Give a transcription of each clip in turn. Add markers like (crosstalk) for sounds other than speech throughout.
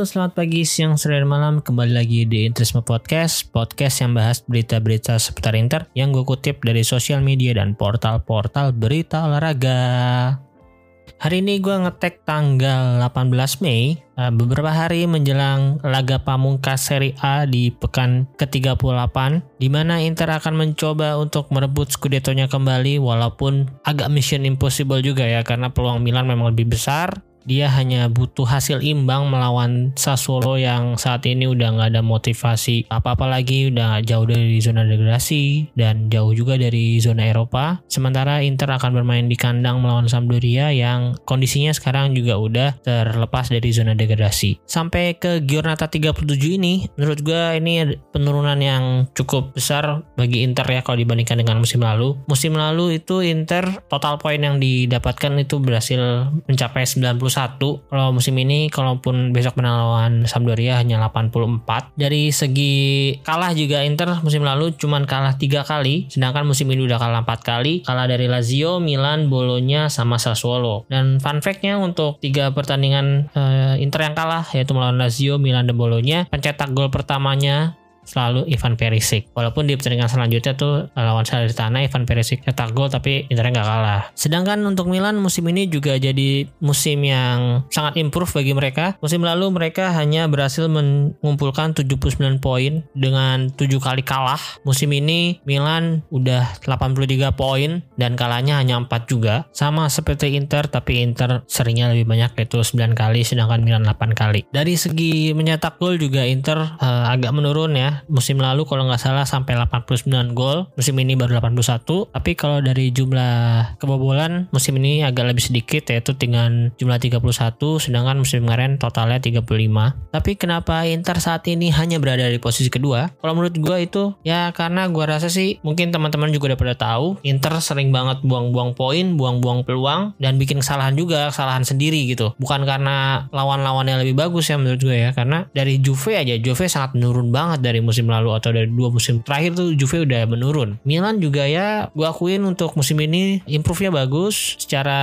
Halo selamat pagi, siang, sore, dan malam. Kembali lagi di Interisme Podcast Podcast yang bahas berita-berita seputar Inter Yang gue kutip dari sosial media dan portal-portal berita olahraga. Hari ini gue ngetek tanggal 18 Mei eh, Beberapa hari menjelang laga pamungkas Serie A di pekan ke-38 di mana Inter akan mencoba untuk merebut Scudetto-nya kembali Walaupun agak mission impossible juga ya Karena peluang Milan memang lebih besar dia hanya butuh hasil imbang melawan Sassuolo yang saat ini udah nggak ada motivasi apa-apa lagi udah jauh dari zona degradasi dan jauh juga dari zona Eropa. Sementara Inter akan bermain di kandang melawan Sampdoria yang kondisinya sekarang juga udah terlepas dari zona degradasi. Sampai ke Giornata 37 ini menurut gue ini penurunan yang cukup besar bagi Inter ya kalau dibandingkan dengan musim lalu. Musim lalu itu Inter total poin yang didapatkan itu berhasil mencapai 90 kalau musim ini kalaupun besok menang Sampdoria hanya 84 dari segi kalah juga Inter musim lalu cuman kalah tiga kali. Sedangkan musim ini udah kalah empat kali. Kalah dari Lazio, Milan, Bologna sama Sassuolo. Dan fun fact-nya untuk tiga pertandingan uh, Inter yang kalah yaitu melawan Lazio, Milan dan Bologna pencetak gol pertamanya selalu Ivan Perisic. Walaupun di pertandingan selanjutnya tuh eh, lawan Salernitana Ivan Perisic cetak gol tapi Inter nggak kalah. Sedangkan untuk Milan musim ini juga jadi musim yang sangat improve bagi mereka. Musim lalu mereka hanya berhasil mengumpulkan 79 poin dengan 7 kali kalah. Musim ini Milan udah 83 poin dan kalahnya hanya 4 juga. Sama seperti Inter tapi Inter seringnya lebih banyak yaitu 9 kali sedangkan Milan 8 kali. Dari segi mencetak gol juga Inter uh, agak menurun ya musim lalu kalau nggak salah sampai 89 gol musim ini baru 81 tapi kalau dari jumlah kebobolan musim ini agak lebih sedikit yaitu dengan jumlah 31 sedangkan musim kemarin totalnya 35 tapi kenapa Inter saat ini hanya berada di posisi kedua? Kalau menurut gue itu ya karena gue rasa sih mungkin teman-teman juga udah pada tahu Inter sering banget buang-buang poin buang-buang peluang dan bikin kesalahan juga kesalahan sendiri gitu. Bukan karena lawan-lawan yang lebih bagus ya menurut gue ya karena dari Juve aja Juve sangat menurun banget dari lalu atau dari dua musim terakhir tuh Juve udah menurun. Milan juga ya gue akuin untuk musim ini improve-nya bagus. Secara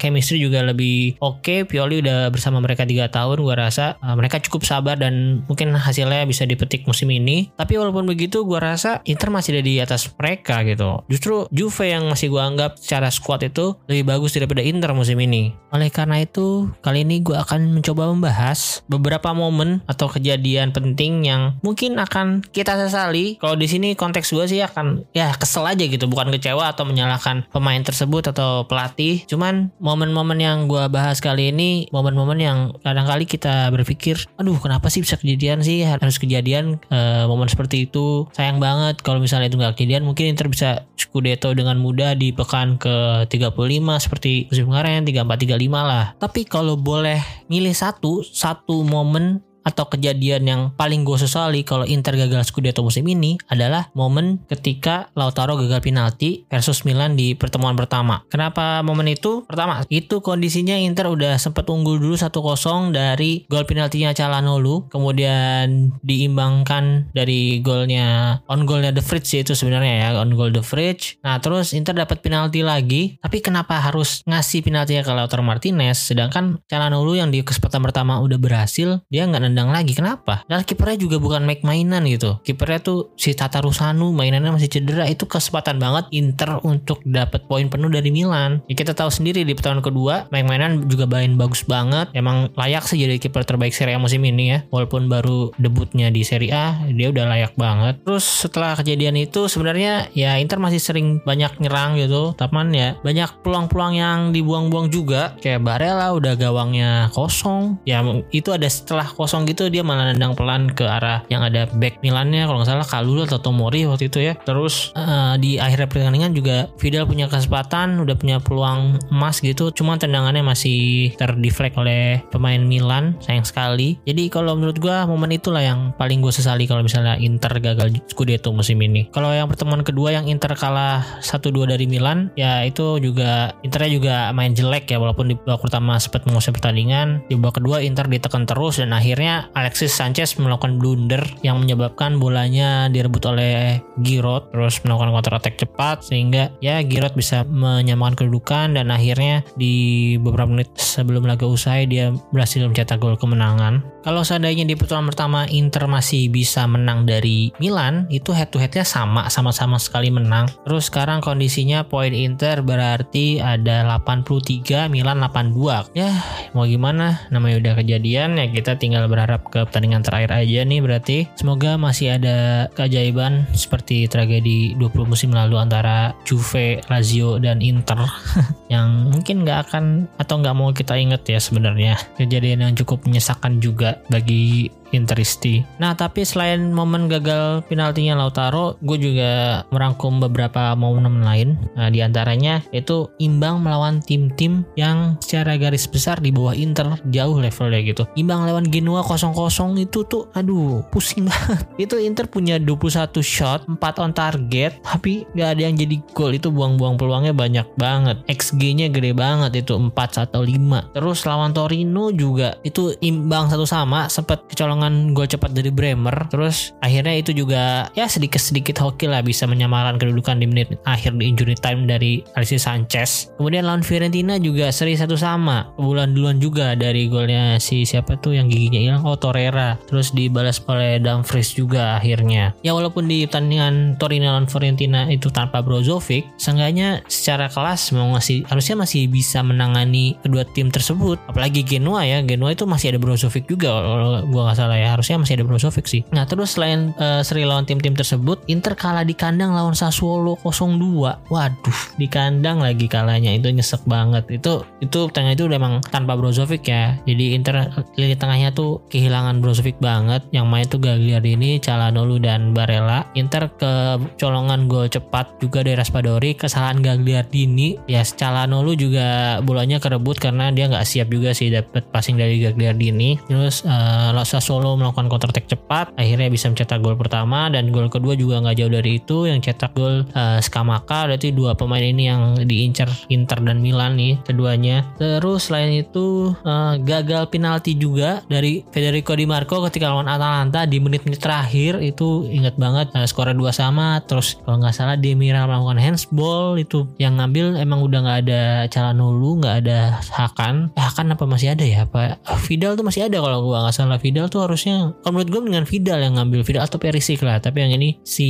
chemistry juga lebih oke. Okay. Pioli udah bersama mereka tiga tahun gue rasa uh, mereka cukup sabar dan mungkin hasilnya bisa dipetik musim ini. Tapi walaupun begitu gue rasa Inter masih ada di atas mereka gitu. Justru Juve yang masih gue anggap secara squad itu lebih bagus daripada Inter musim ini. Oleh karena itu kali ini gue akan mencoba membahas beberapa momen atau kejadian penting yang mungkin akan akan kita sesali. Kalau di sini konteks gue sih akan ya kesel aja gitu. Bukan kecewa atau menyalahkan pemain tersebut atau pelatih. Cuman momen-momen yang gue bahas kali ini momen-momen yang kadang-kali kita berpikir aduh kenapa sih bisa kejadian sih? Harus kejadian e, momen seperti itu. Sayang banget kalau misalnya itu nggak kejadian mungkin Inter bisa Scudetto dengan mudah di pekan ke 35 seperti musim kemarin 34 35 lah. Tapi kalau boleh milih satu satu momen atau kejadian yang paling gue sesali kalau Inter gagal Scudetto musim ini adalah momen ketika Lautaro gagal penalti versus Milan di pertemuan pertama. Kenapa momen itu? Pertama, itu kondisinya Inter udah sempat unggul dulu 1-0 dari gol penaltinya Calhanoglu, kemudian diimbangkan dari golnya on golnya The Fridge itu sebenarnya ya, on goal The Fridge. Nah, terus Inter dapat penalti lagi, tapi kenapa harus ngasih penaltinya ke Lautaro Martinez sedangkan Calhanoglu yang di kesempatan pertama udah berhasil, dia nggak nendang lagi. Kenapa? Dan kipernya juga bukan make mainan gitu. Kipernya tuh si Tata Rusanu mainannya masih cedera. Itu kesempatan banget Inter untuk dapat poin penuh dari Milan. Ya, kita tahu sendiri di pertandingan kedua, make mainan juga main bagus banget. Emang layak sih jadi kiper terbaik Serie A musim ini ya. Walaupun baru debutnya di Serie A, dia udah layak banget. Terus setelah kejadian itu sebenarnya ya Inter masih sering banyak nyerang gitu. Tapi ya banyak peluang-peluang yang dibuang-buang juga. Kayak Barella udah gawangnya kosong. Ya itu ada setelah kosong gitu dia malah nendang pelan ke arah yang ada back Milannya kalau nggak salah Kalulu atau Tomori waktu itu ya. Terus uh, di akhir pertandingan juga Vidal punya kesempatan, udah punya peluang emas gitu. Cuma tendangannya masih terdeflect oleh pemain Milan, sayang sekali. Jadi kalau menurut gua momen itulah yang paling gue sesali kalau misalnya Inter gagal Scudetto musim ini. Kalau yang pertemuan kedua yang Inter kalah 1-2 dari Milan, ya itu juga Internya juga main jelek ya walaupun di babak pertama sempat menguasai pertandingan. Di babak kedua Inter ditekan terus dan akhirnya Alexis Sanchez melakukan blunder yang menyebabkan bolanya direbut oleh Giroud terus melakukan counter attack cepat sehingga ya Giroud bisa menyamakan kedudukan dan akhirnya di beberapa menit sebelum laga usai dia berhasil mencetak gol kemenangan. Kalau seandainya di putaran pertama Inter masih bisa menang dari Milan, itu head to headnya sama, sama-sama sekali menang. Terus sekarang kondisinya poin Inter berarti ada 83, Milan 82. Ya, mau gimana? Namanya udah kejadian ya kita tinggal berharap ke pertandingan terakhir aja nih berarti. Semoga masih ada keajaiban seperti tragedi 20 musim lalu antara Juve, Lazio, dan Inter (laughs) yang mungkin nggak akan atau nggak mau kita inget ya sebenarnya. Kejadian yang cukup menyesakan juga bagi Interisti. Nah, tapi selain momen gagal penaltinya Lautaro, gue juga merangkum beberapa momen lain. Nah, di antaranya itu imbang melawan tim-tim yang secara garis besar di bawah Inter jauh levelnya gitu. Imbang lawan Genoa 0-0 itu tuh aduh, pusing (laughs) banget. itu Inter punya 21 shot, 4 on target, tapi gak ada yang jadi gol. Itu buang-buang peluangnya banyak banget. XG-nya gede banget itu 4 atau 5. Terus lawan Torino juga itu imbang satu sama, sempat kecolongan kemenangan gol cepat dari Bremer terus akhirnya itu juga ya sedikit-sedikit hoki lah bisa menyamakan kedudukan di menit akhir di injury time dari Alexis Sanchez. Kemudian lawan Fiorentina juga seri satu sama bulan duluan juga dari golnya si siapa tuh yang giginya hilang? Oh Torreira. Terus dibalas oleh Dumfries juga akhirnya. Ya walaupun di pertandingan Torino lawan Fiorentina itu tanpa Brozovic seenggaknya secara kelas mau ngasih harusnya masih bisa menangani kedua tim tersebut. Apalagi Genoa ya Genoa itu masih ada Brozovic juga kalau gua nggak salah ya. Harusnya masih ada Brozovic sih. Nah terus selain uh, seri lawan tim-tim tersebut Inter kalah di kandang lawan Sassuolo 0-2 waduh di kandang lagi kalahnya. Itu nyesek banget. Itu itu tengah itu udah emang tanpa Brozovic ya. Jadi Inter lini tengahnya tuh kehilangan Brozovic banget. Yang main tuh Gagliardini Calhanoglu dan Barella. Inter ke colongan gol cepat juga dari Raspadori. Kesalahan Gagliardini. Ya Calhanoglu juga bolanya kerebut karena dia nggak siap juga sih dapat passing dari Gagliardini. Terus uh, Sassuolo Solo melakukan counter attack cepat, akhirnya bisa mencetak gol pertama dan gol kedua juga nggak jauh dari itu yang cetak gol uh, Skamaka berarti dua pemain ini yang diincar Inter dan Milan nih keduanya. Terus selain itu uh, gagal penalti juga dari Federico Di Marco ketika lawan Atalanta di menit-menit terakhir. Itu ingat banget uh, skornya dua sama. Terus kalau nggak salah Demira melakukan handsball. Itu yang ngambil emang udah nggak ada Calhanoglu nggak ada Hakan. Eh, Hakan apa masih ada ya? Apa Vidal tuh masih ada kalau gua nggak salah. Vidal tuh harusnya kalau menurut gue dengan Vidal yang ngambil Vidal atau Perisic lah tapi yang ini si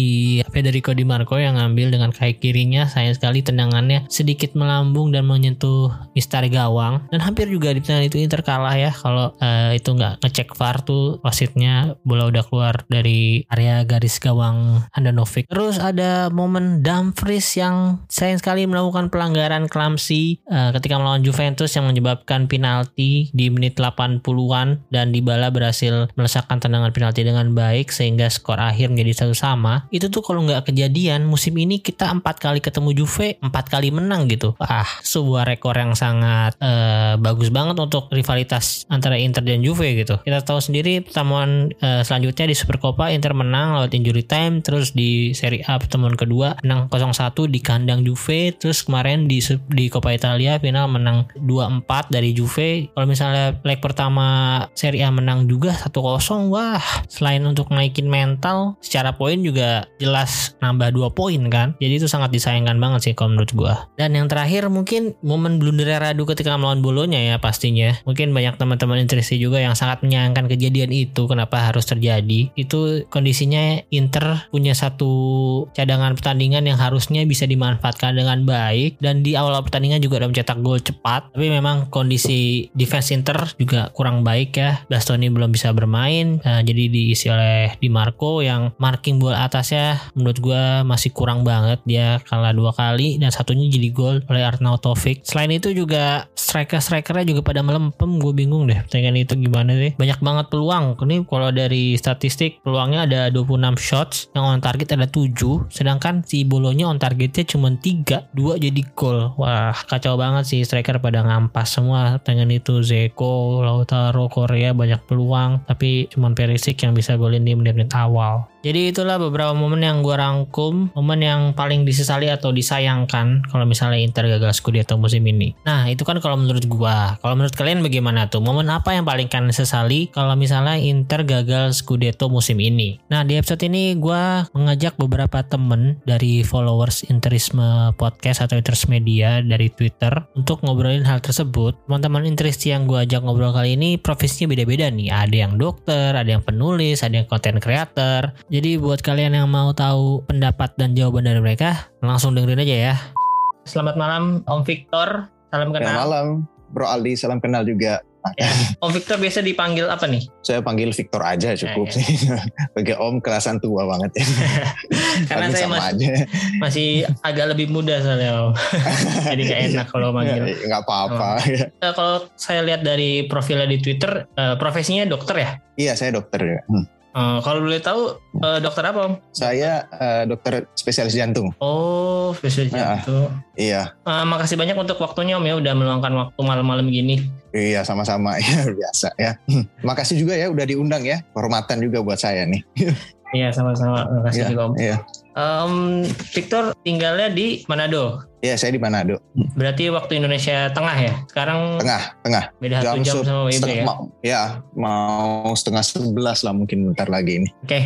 Federico Di Marco yang ngambil dengan kaki kirinya sayang sekali tendangannya sedikit melambung dan menyentuh Mister gawang. Dan hampir juga di pertandingan itu Inter kalah ya kalau uh, itu nggak ngecek VAR tuh wasitnya bola udah keluar dari area garis gawang Handanovic. Terus ada momen Dumfries yang sayang sekali melakukan pelanggaran clumsy uh, ketika melawan Juventus yang menyebabkan penalti di menit 80-an dan Dybala berhasil melesakkan tendangan penalti dengan baik sehingga skor akhir menjadi satu sama itu tuh kalau nggak kejadian musim ini kita empat kali ketemu Juve empat kali menang gitu. Ah sebuah rekor yang sangat uh, bagus banget untuk rivalitas antara Inter dan Juve gitu. Kita tahu sendiri pertemuan uh, selanjutnya di Supercoppa Inter menang lewat injury time terus di Serie A pertemuan kedua menang 0-1 di kandang Juve terus kemarin di di Coppa Italia final menang 2-4 dari Juve. Kalau misalnya leg pertama Serie A menang juga 1-0 wah. Selain untuk naikin mental secara poin juga jelas nambah 2 poin kan? Jadi itu sangat disayangkan banget sih kalau menurut gua. Dan yang terakhir mungkin momen blunder Radu ketika melawan Bolonya ya pastinya. Mungkin banyak teman-teman interesi juga yang sangat menyayangkan kejadian itu kenapa harus terjadi. Itu kondisinya Inter punya satu cadangan pertandingan yang harusnya bisa dimanfaatkan dengan baik. Dan di awal pertandingan juga udah mencetak gol cepat. Tapi memang kondisi defense Inter juga kurang baik ya. Bastoni belum bisa bermain nah, jadi diisi oleh Di Marco yang marking bola atasnya menurut gue masih kurang banget. Dia kalah dua kali dan satunya jadi gol oleh Arnautovic selain itu juga striker-strikernya juga pada melempem gue bingung deh pertandingan itu gimana sih. Banyak banget peluang. Ini kalau dari statistik peluangnya ada 26 shots yang on target ada 7 sedangkan si Bolonya on targetnya cuma 3 2 jadi gol. Wah kacau banget sih striker pada ngampas semua pertandingan itu. Zeko Lautaro Korea banyak peluang tapi cuma Perisic yang bisa golin di menit-menit awal jadi itulah beberapa momen yang gue rangkum, momen yang paling disesali atau disayangkan kalau misalnya Inter gagal Scudetto musim ini. Nah itu kan kalau menurut gue. Kalau menurut kalian bagaimana tuh? Momen apa yang paling kalian sesali kalau misalnya Inter gagal Scudetto musim ini? Nah di episode ini gue mengajak beberapa temen dari followers Interisme Podcast atau Interis Media dari Twitter untuk ngobrolin hal tersebut. Teman-teman Interis yang gue ajak ngobrol kali ini profesinya beda-beda nih. Ada yang dokter, ada yang penulis, ada yang content creator jadi buat kalian yang mau tahu pendapat dan jawaban dari mereka, langsung dengerin aja ya. Selamat malam Om Victor, salam kenal. Selamat malam Bro Aldi, salam kenal juga. Ya. Om Victor biasa dipanggil apa nih? Saya panggil Victor aja cukup ya, ya. sih. (laughs) Bagi Om kelasan tua banget ya. (laughs) Karena saya masih, aja. masih agak lebih muda soalnya Om. (laughs) Jadi gak enak kalau manggil. Gak apa-apa. Oh. kalau saya lihat dari profilnya di Twitter, uh, profesinya dokter ya? Iya, saya dokter ya. Hmm. Uh, kalau boleh tahu uh, dokter apa om? Saya uh, dokter spesialis jantung. Oh spesialis jantung. iya. Uh, makasih banyak untuk waktunya om ya udah meluangkan waktu malam-malam gini. Iya sama-sama (laughs) ya biasa ya. (laughs) makasih juga ya udah diundang ya. Kehormatan juga buat saya nih. iya sama-sama. Makasih iya, juga om. Iya. Um, Victor tinggalnya di Manado. Iya, saya di Manado. Berarti waktu Indonesia tengah ya? Sekarang tengah, tengah. Beda satu jam, sama WIB ya? Mau, ya, mau setengah sebelas lah mungkin bentar lagi ini. Oke, okay.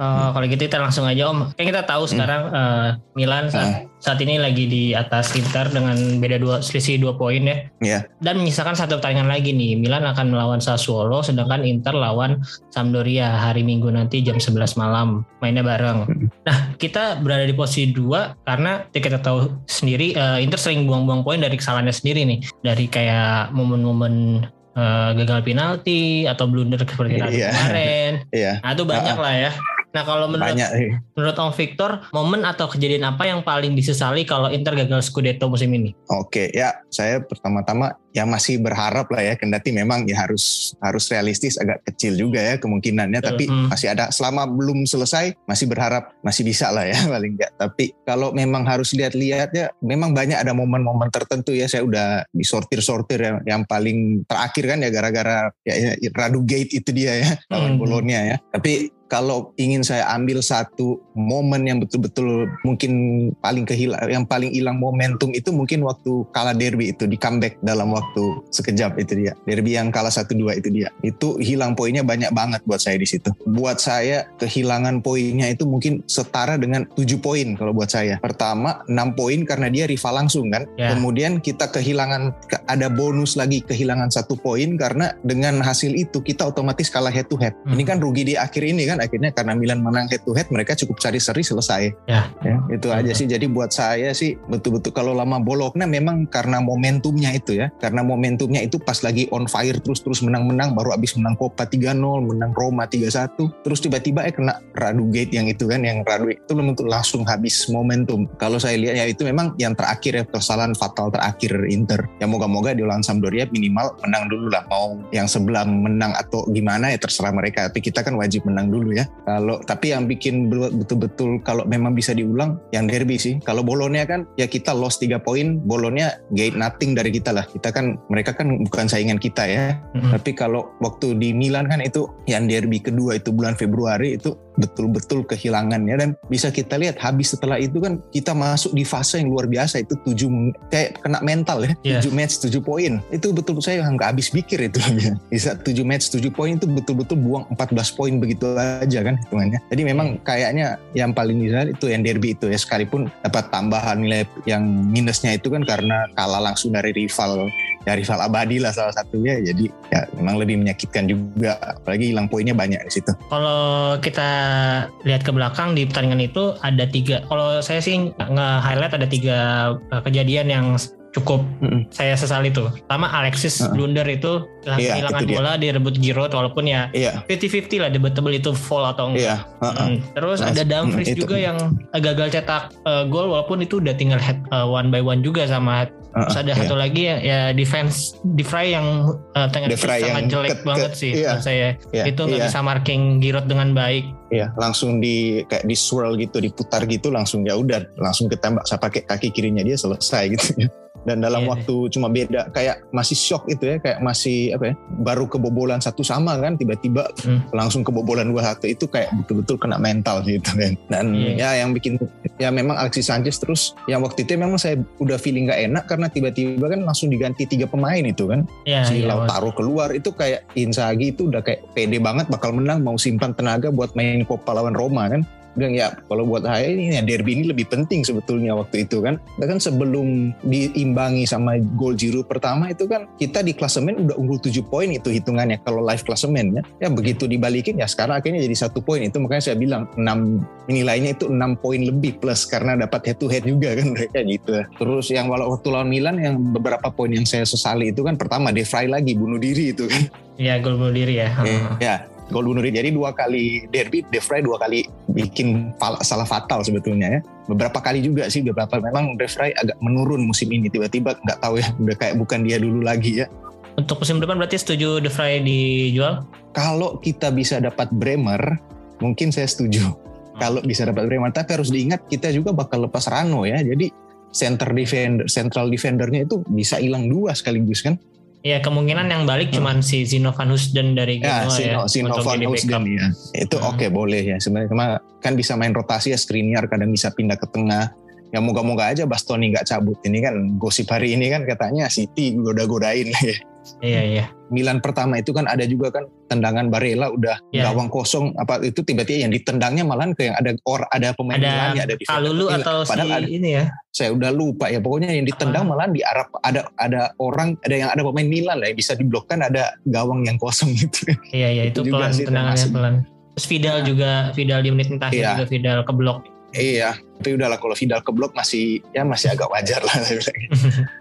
Uh, hmm. Kalau gitu kita langsung aja Om. Kan kita tahu hmm. sekarang uh, Milan saat, hmm. saat ini lagi di atas Inter dengan beda dua selisih dua poin ya. Yeah. Dan menyisakan satu pertandingan lagi nih. Milan akan melawan Sassuolo sedangkan Inter lawan Sampdoria hari Minggu nanti jam 11 malam. Mainnya bareng. Hmm. Nah, kita berada di posisi dua karena kita tahu sendiri uh, Inter sering buang-buang poin dari kesalahannya sendiri nih. Dari kayak momen-momen uh, gagal penalti atau blunder seperti yeah. kemarin. Yeah. Nah, itu banyak uh, lah ya. Nah kalau menurut Banyak, menurut Om Victor, momen atau kejadian apa yang paling disesali kalau Inter gagal Scudetto musim ini? Oke, ya saya pertama-tama ya masih berharap lah ya kendati memang ya harus harus realistis agak kecil juga ya kemungkinannya tapi hmm. masih ada selama belum selesai masih berharap masih bisa lah ya (laughs) paling enggak tapi kalau memang harus lihat-lihat ya memang banyak ada momen-momen tertentu ya saya udah disortir-sortir ya yang paling terakhir kan ya gara-gara ya, ya Radu Gate itu dia ya lawan hmm. Bolonia ya tapi kalau ingin saya ambil satu momen yang betul-betul mungkin paling kehilang yang paling hilang momentum itu mungkin waktu kalah derby itu di comeback dalam waktu sekejap itu dia. Derby yang kalah 1-2 itu dia. Itu hilang poinnya banyak banget buat saya di situ. Buat saya kehilangan poinnya itu mungkin setara dengan 7 poin kalau buat saya. Pertama 6 poin karena dia rival langsung kan. Yeah. Kemudian kita kehilangan ada bonus lagi kehilangan satu poin karena dengan hasil itu kita otomatis kalah head to head. Hmm. Ini kan rugi di akhir ini kan akhirnya karena Milan menang head to head mereka cukup cari seri selesai. Ya. ya itu hmm. aja sih. Jadi buat saya sih betul-betul kalau lama boloknya memang karena momentumnya itu ya karena momentumnya itu pas lagi on fire terus-terus menang-menang baru abis menang Copa 3-0 menang Roma 3-1 terus tiba-tiba eh kena Radu Gate yang itu kan yang Radu itu untuk langsung habis momentum kalau saya lihat ya itu memang yang terakhir ya kesalahan fatal terakhir Inter ya moga-moga di lawan Sampdoria minimal menang dulu lah mau yang sebelah menang atau gimana ya terserah mereka tapi kita kan wajib menang dulu ya kalau tapi yang bikin betul-betul kalau memang bisa diulang yang derby sih kalau Bolonya kan ya kita lost 3 poin Bolonya gate nothing dari kita lah kita kan kan mereka kan bukan saingan kita ya. Mm-hmm. Tapi kalau waktu di Milan kan itu yang derby kedua itu bulan Februari itu betul-betul kehilangannya. Dan bisa kita lihat habis setelah itu kan kita masuk di fase yang luar biasa itu tujuh kayak kena mental ya. Yeah. tujuh match tujuh poin. Itu betul betul saya nggak habis pikir itu bisa tujuh match tujuh poin itu betul-betul buang 14 poin begitu aja kan hitungannya. Jadi memang kayaknya yang paling bisa itu yang derby itu ya. Sekalipun dapat tambahan nilai yang minusnya itu kan karena kalah langsung dari rival ya rival abadi lah salah satunya. Jadi ya memang lebih menyakitkan juga. Apalagi hilang poinnya banyak di situ. Kalau kita lihat ke belakang di pertandingan itu ada tiga kalau saya sih nge-highlight ada tiga eh, kejadian yang cukup mm-hmm. saya sesali itu. Pertama Alexis uh-huh. blunder itu iya, kehilangan yeah, bola direbut Giroud walaupun ya yeah. 50-50 lah debatable itu fall atau enggak. Yeah. Uh-uh. Mm. Terus ada Dumfries mm, juga yang gagal cetak uh, gol walaupun itu udah tinggal head uh, one by one juga sama Uh, Terus ada yeah. satu lagi ya, ya defense Defray yang uh, tengah sangat jelek ke, banget sih iya, saya. Yeah, itu nggak yeah. bisa marking Giroud dengan baik. Iya, langsung di kayak di swirl gitu, diputar gitu langsung ya udah langsung ketembak saya pakai kaki kirinya dia selesai gitu (laughs) dan dalam yeah. waktu cuma beda kayak masih shock itu ya kayak masih apa ya baru kebobolan satu sama kan tiba-tiba hmm. langsung kebobolan dua satu itu kayak betul-betul kena mental gitu kan dan yeah. ya yang bikin ya memang Alexis Sanchez terus yang waktu itu memang saya udah feeling gak enak karena tiba-tiba kan langsung diganti tiga pemain itu kan yeah, si yeah, Lautaro keluar itu kayak Inzaghi itu udah kayak pede banget bakal menang mau simpan tenaga buat main Copa lawan Roma kan bilang ya kalau buat saya ini ya derby ini lebih penting sebetulnya waktu itu kan. Bahkan sebelum diimbangi sama gol Jiru pertama itu kan kita di klasemen udah unggul 7 poin itu hitungannya kalau live klasemen ya. Ya begitu dibalikin ya sekarang akhirnya jadi satu poin. Itu makanya saya bilang 6 nilainya itu 6 poin lebih plus karena dapat head to head juga kan mereka gitu. Terus yang walau waktu lawan Milan yang beberapa poin yang saya sesali itu kan pertama De Vrij lagi bunuh diri itu kan. Iya gol bunuh diri ya. Eh, ya gol bunuh diri. Jadi dua kali derby, De Vrij dua kali bikin salah fatal sebetulnya ya. Beberapa kali juga sih, beberapa memang De Vrij agak menurun musim ini. Tiba-tiba nggak tahu ya, udah kayak bukan dia dulu lagi ya. Untuk musim depan berarti setuju De Vrij dijual? Kalau kita bisa dapat Bremer, mungkin saya setuju. Hmm. Kalau bisa dapat Bremer, tapi harus diingat kita juga bakal lepas Rano ya. Jadi center defender, central defendernya itu bisa hilang dua sekaligus kan. Ya kemungkinan yang balik hmm. cuman si Zino Van Husden dari ya, Genoa ya. Zino Van Husden ya. Itu hmm. oke okay, boleh ya. Sebenarnya cuma kan bisa main rotasi ya Skriniar kadang bisa pindah ke tengah. Ya moga-moga aja Bastoni nggak cabut. Ini kan gosip hari ini kan katanya City goda-godain ya. (laughs) Iya iya. Milan pertama itu kan ada juga kan tendangan Barella udah yeah. gawang kosong apa itu tiba-tiba yang ditendangnya malah ke yang ada or ada pemain ada Milan ya ada di Kalulu atau Padahal si ada, ini ya. Saya udah lupa ya pokoknya yang ditendang ah. malah di Arab ada ada orang ada yang ada pemain Milan lah yang bisa diblokkan ada gawang yang kosong gitu. Iya iya itu, itu pelan tendangannya pelan. Terus Vidal ya. juga Vidal di menit terakhir iya. juga Vidal keblok. Iya, tapi udahlah kalau Vidal keblok masih ya masih agak wajar lah (laughs)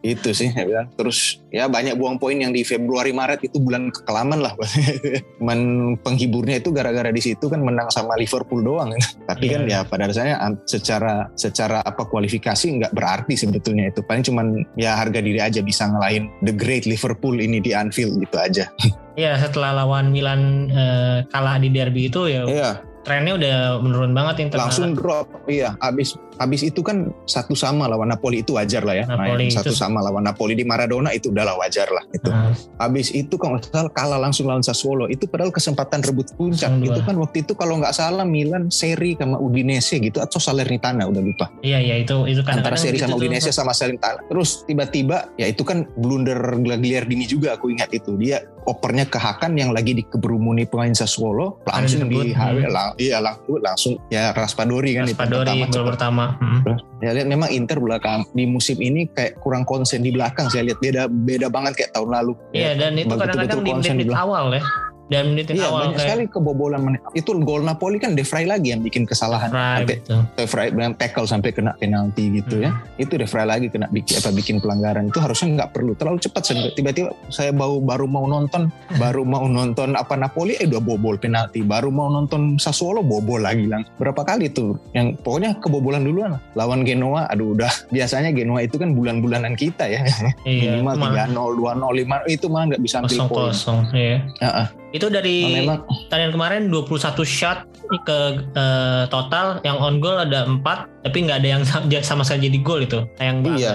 itu sih ya bilang terus ya banyak buang poin yang di Februari Maret itu bulan kekelaman lah (laughs) men penghiburnya itu gara-gara di situ kan menang sama Liverpool doang (laughs) tapi yeah. kan ya pada dasarnya secara secara apa kualifikasi nggak berarti sebetulnya itu paling cuman ya harga diri aja bisa ngelain the great Liverpool ini di Anfield gitu aja (laughs) ya setelah lawan Milan eh, kalah di derby itu ya yeah trennya udah menurun banget internal. Langsung drop, iya. Abis abis itu kan satu sama lawan Napoli itu wajar lah ya. Napoli Main satu sama lawan Napoli di Maradona itu udahlah wajar lah itu. Nah. Abis itu kalau salah kalah langsung lawan Sassuolo itu padahal kesempatan rebut puncak Sungguh. itu kan waktu itu kalau nggak salah Milan seri sama Udinese gitu atau Salernitana udah lupa. Iya iya itu itu kan antara seri sama Udinese sama Salernitana. Terus tiba-tiba ya itu kan blunder Gagliardini juga aku ingat itu dia opernya ke Hakan yang lagi dikeberumuni pemain Sassuolo langsung di hmm. lang, iya langsung langsung ya Raspadori kan Raspadori itu pertama, pertama. Hmm. Ya lihat memang Inter belakang di musim ini kayak kurang konsen di belakang saya lihat beda beda banget kayak tahun lalu. Iya dan itu kadang-kadang di menit awal ya dan menit iya, awal banyak kayak... sekali kebobolan menit. Itu gol Napoli kan De Vrij lagi yang bikin kesalahan sampai De Vrij tackle sampai kena penalti gitu ya. hmm. ya. Itu De Vrij lagi kena bikin apa bikin pelanggaran. Itu harusnya nggak perlu terlalu cepat tiba-tiba saya baru baru mau nonton baru mau nonton apa Napoli eh udah bobol penalti. Baru mau nonton Sassuolo bobol lagi lang. Berapa kali tuh yang pokoknya kebobolan duluan lah. Lawan Genoa aduh udah (laughs) biasanya Genoa itu kan bulan-bulanan kita ya. Iya, Minimal 3-0, 2-0, 5 itu malah nggak bisa ambil poin. Kosong, iya. Uh -uh. Itu dari oh, tandingan kemarin 21 shot ke uh, total. Yang on goal ada 4 tapi nggak ada yang sama sekali jadi gol itu. Sayang banget. iya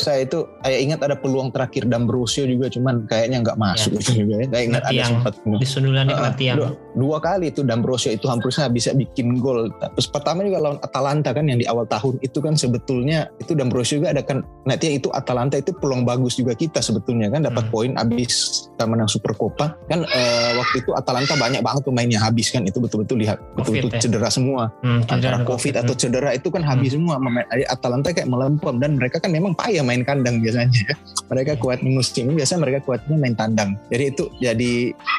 saya itu saya ingat ada peluang terakhir dan juga cuman kayaknya nggak masuk ya. (laughs) itu juga ya. Saya ingat ada sempat di sundulannya uh, tiang dua, dua kali itu D'Ambrosio itu hampir saya bisa bikin gol. Terus pertama juga lawan Atalanta kan yang di awal tahun itu kan sebetulnya itu D'Ambrosio juga ada kan nanti itu Atalanta itu peluang bagus juga kita sebetulnya kan dapat hmm. poin abis kita menang Super Copa kan uh, waktu itu Atalanta banyak banget pemainnya habis kan itu betul-betul lihat betul-betul ya? cedera semua. Hmm, antara COVID, COVID atau cedera itu kan habis hmm. semua Atalanta kayak melempem dan mereka kan memang payah main kandang biasanya ya. mereka kuat musim biasanya mereka kuatnya main tandang jadi itu jadi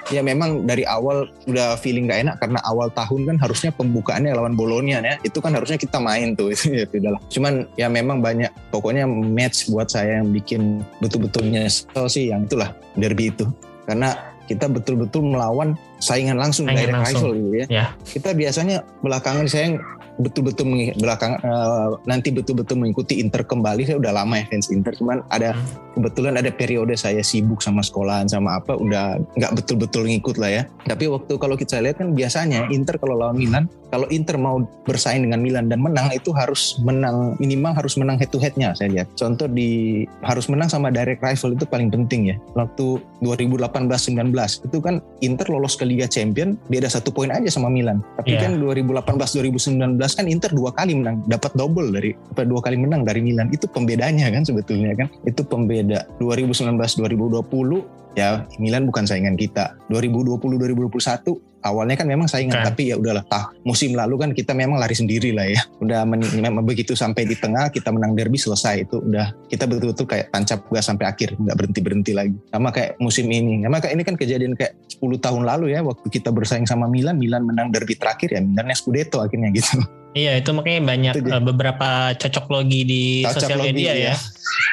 ya memang dari awal udah feeling gak enak karena awal tahun kan harusnya pembukaannya lawan Bolonia ya itu kan harusnya kita main tuh (laughs) itu ya lah cuman ya memang banyak pokoknya match buat saya yang bikin betul-betul nyesel sih yang itulah derby itu karena kita betul-betul melawan saingan langsung saingan direct langsung. rival gitu ya. ya. Kita biasanya belakangan saya betul-betul belakang uh, nanti betul-betul mengikuti Inter kembali. Saya udah lama ya fans Inter cuman ada hmm. kebetulan ada periode saya sibuk sama sekolahan sama apa udah nggak betul-betul ngikut lah ya. Tapi waktu kalau kita lihat kan biasanya Inter kalau lawan Milan kalau Inter mau bersaing dengan Milan dan menang itu harus menang minimal harus menang head to headnya saya lihat. Contoh di harus menang sama direct rival itu paling penting ya. Waktu 2018-19 itu kan Inter lolos ke Liga Champion beda satu poin aja sama Milan. Tapi yeah. kan 2018-2019 kan Inter dua kali menang, dapat double dari dua kali menang dari Milan. Itu pembedanya kan sebetulnya kan. Itu pembeda 2019 2020 ya Milan bukan saingan kita. 2020 2021 awalnya kan memang saingan okay. tapi ya udahlah tah musim lalu kan kita memang lari sendiri lah ya. (laughs) Udah memang begitu sampai di tengah kita menang derby selesai. Itu udah kita betul-betul kayak tancap gas sampai akhir nggak berhenti berhenti lagi. Sama kayak musim ini. Sama kayak ini kan kejadian kayak 10 tahun lalu ya waktu kita bersaing sama Milan Milan menang derby terakhir ya Milan Scudetto akhirnya gitu Iya itu makanya banyak itu uh, beberapa cocok logi di cocok sosial media ya.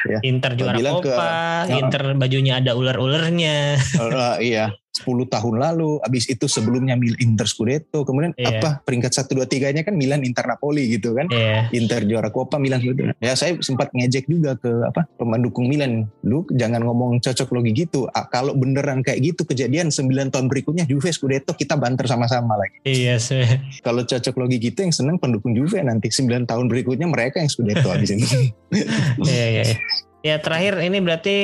ya. Inter juara Copa, ke, Inter bajunya ada ular-ularnya. (laughs) Uh, iya. 10 tahun lalu, habis itu sebelumnya Milan Inter Scudetto, kemudian yeah. apa peringkat 1 2 3-nya kan Milan Inter Napoli gitu kan. Yeah. Inter juara Coppa Milan gitu. Ya saya sempat ngejek juga ke apa pendukung Milan, lu jangan ngomong cocok logi gitu. Ah, kalau beneran kayak gitu kejadian 9 tahun berikutnya Juve Scudetto kita banter sama-sama lagi. Iya yes, sih. Kalau cocok logi gitu yang seneng pendukung Juve nanti 9 tahun berikutnya mereka yang Scudetto habis ini. (laughs) Iya iya. iya. Ya terakhir ini berarti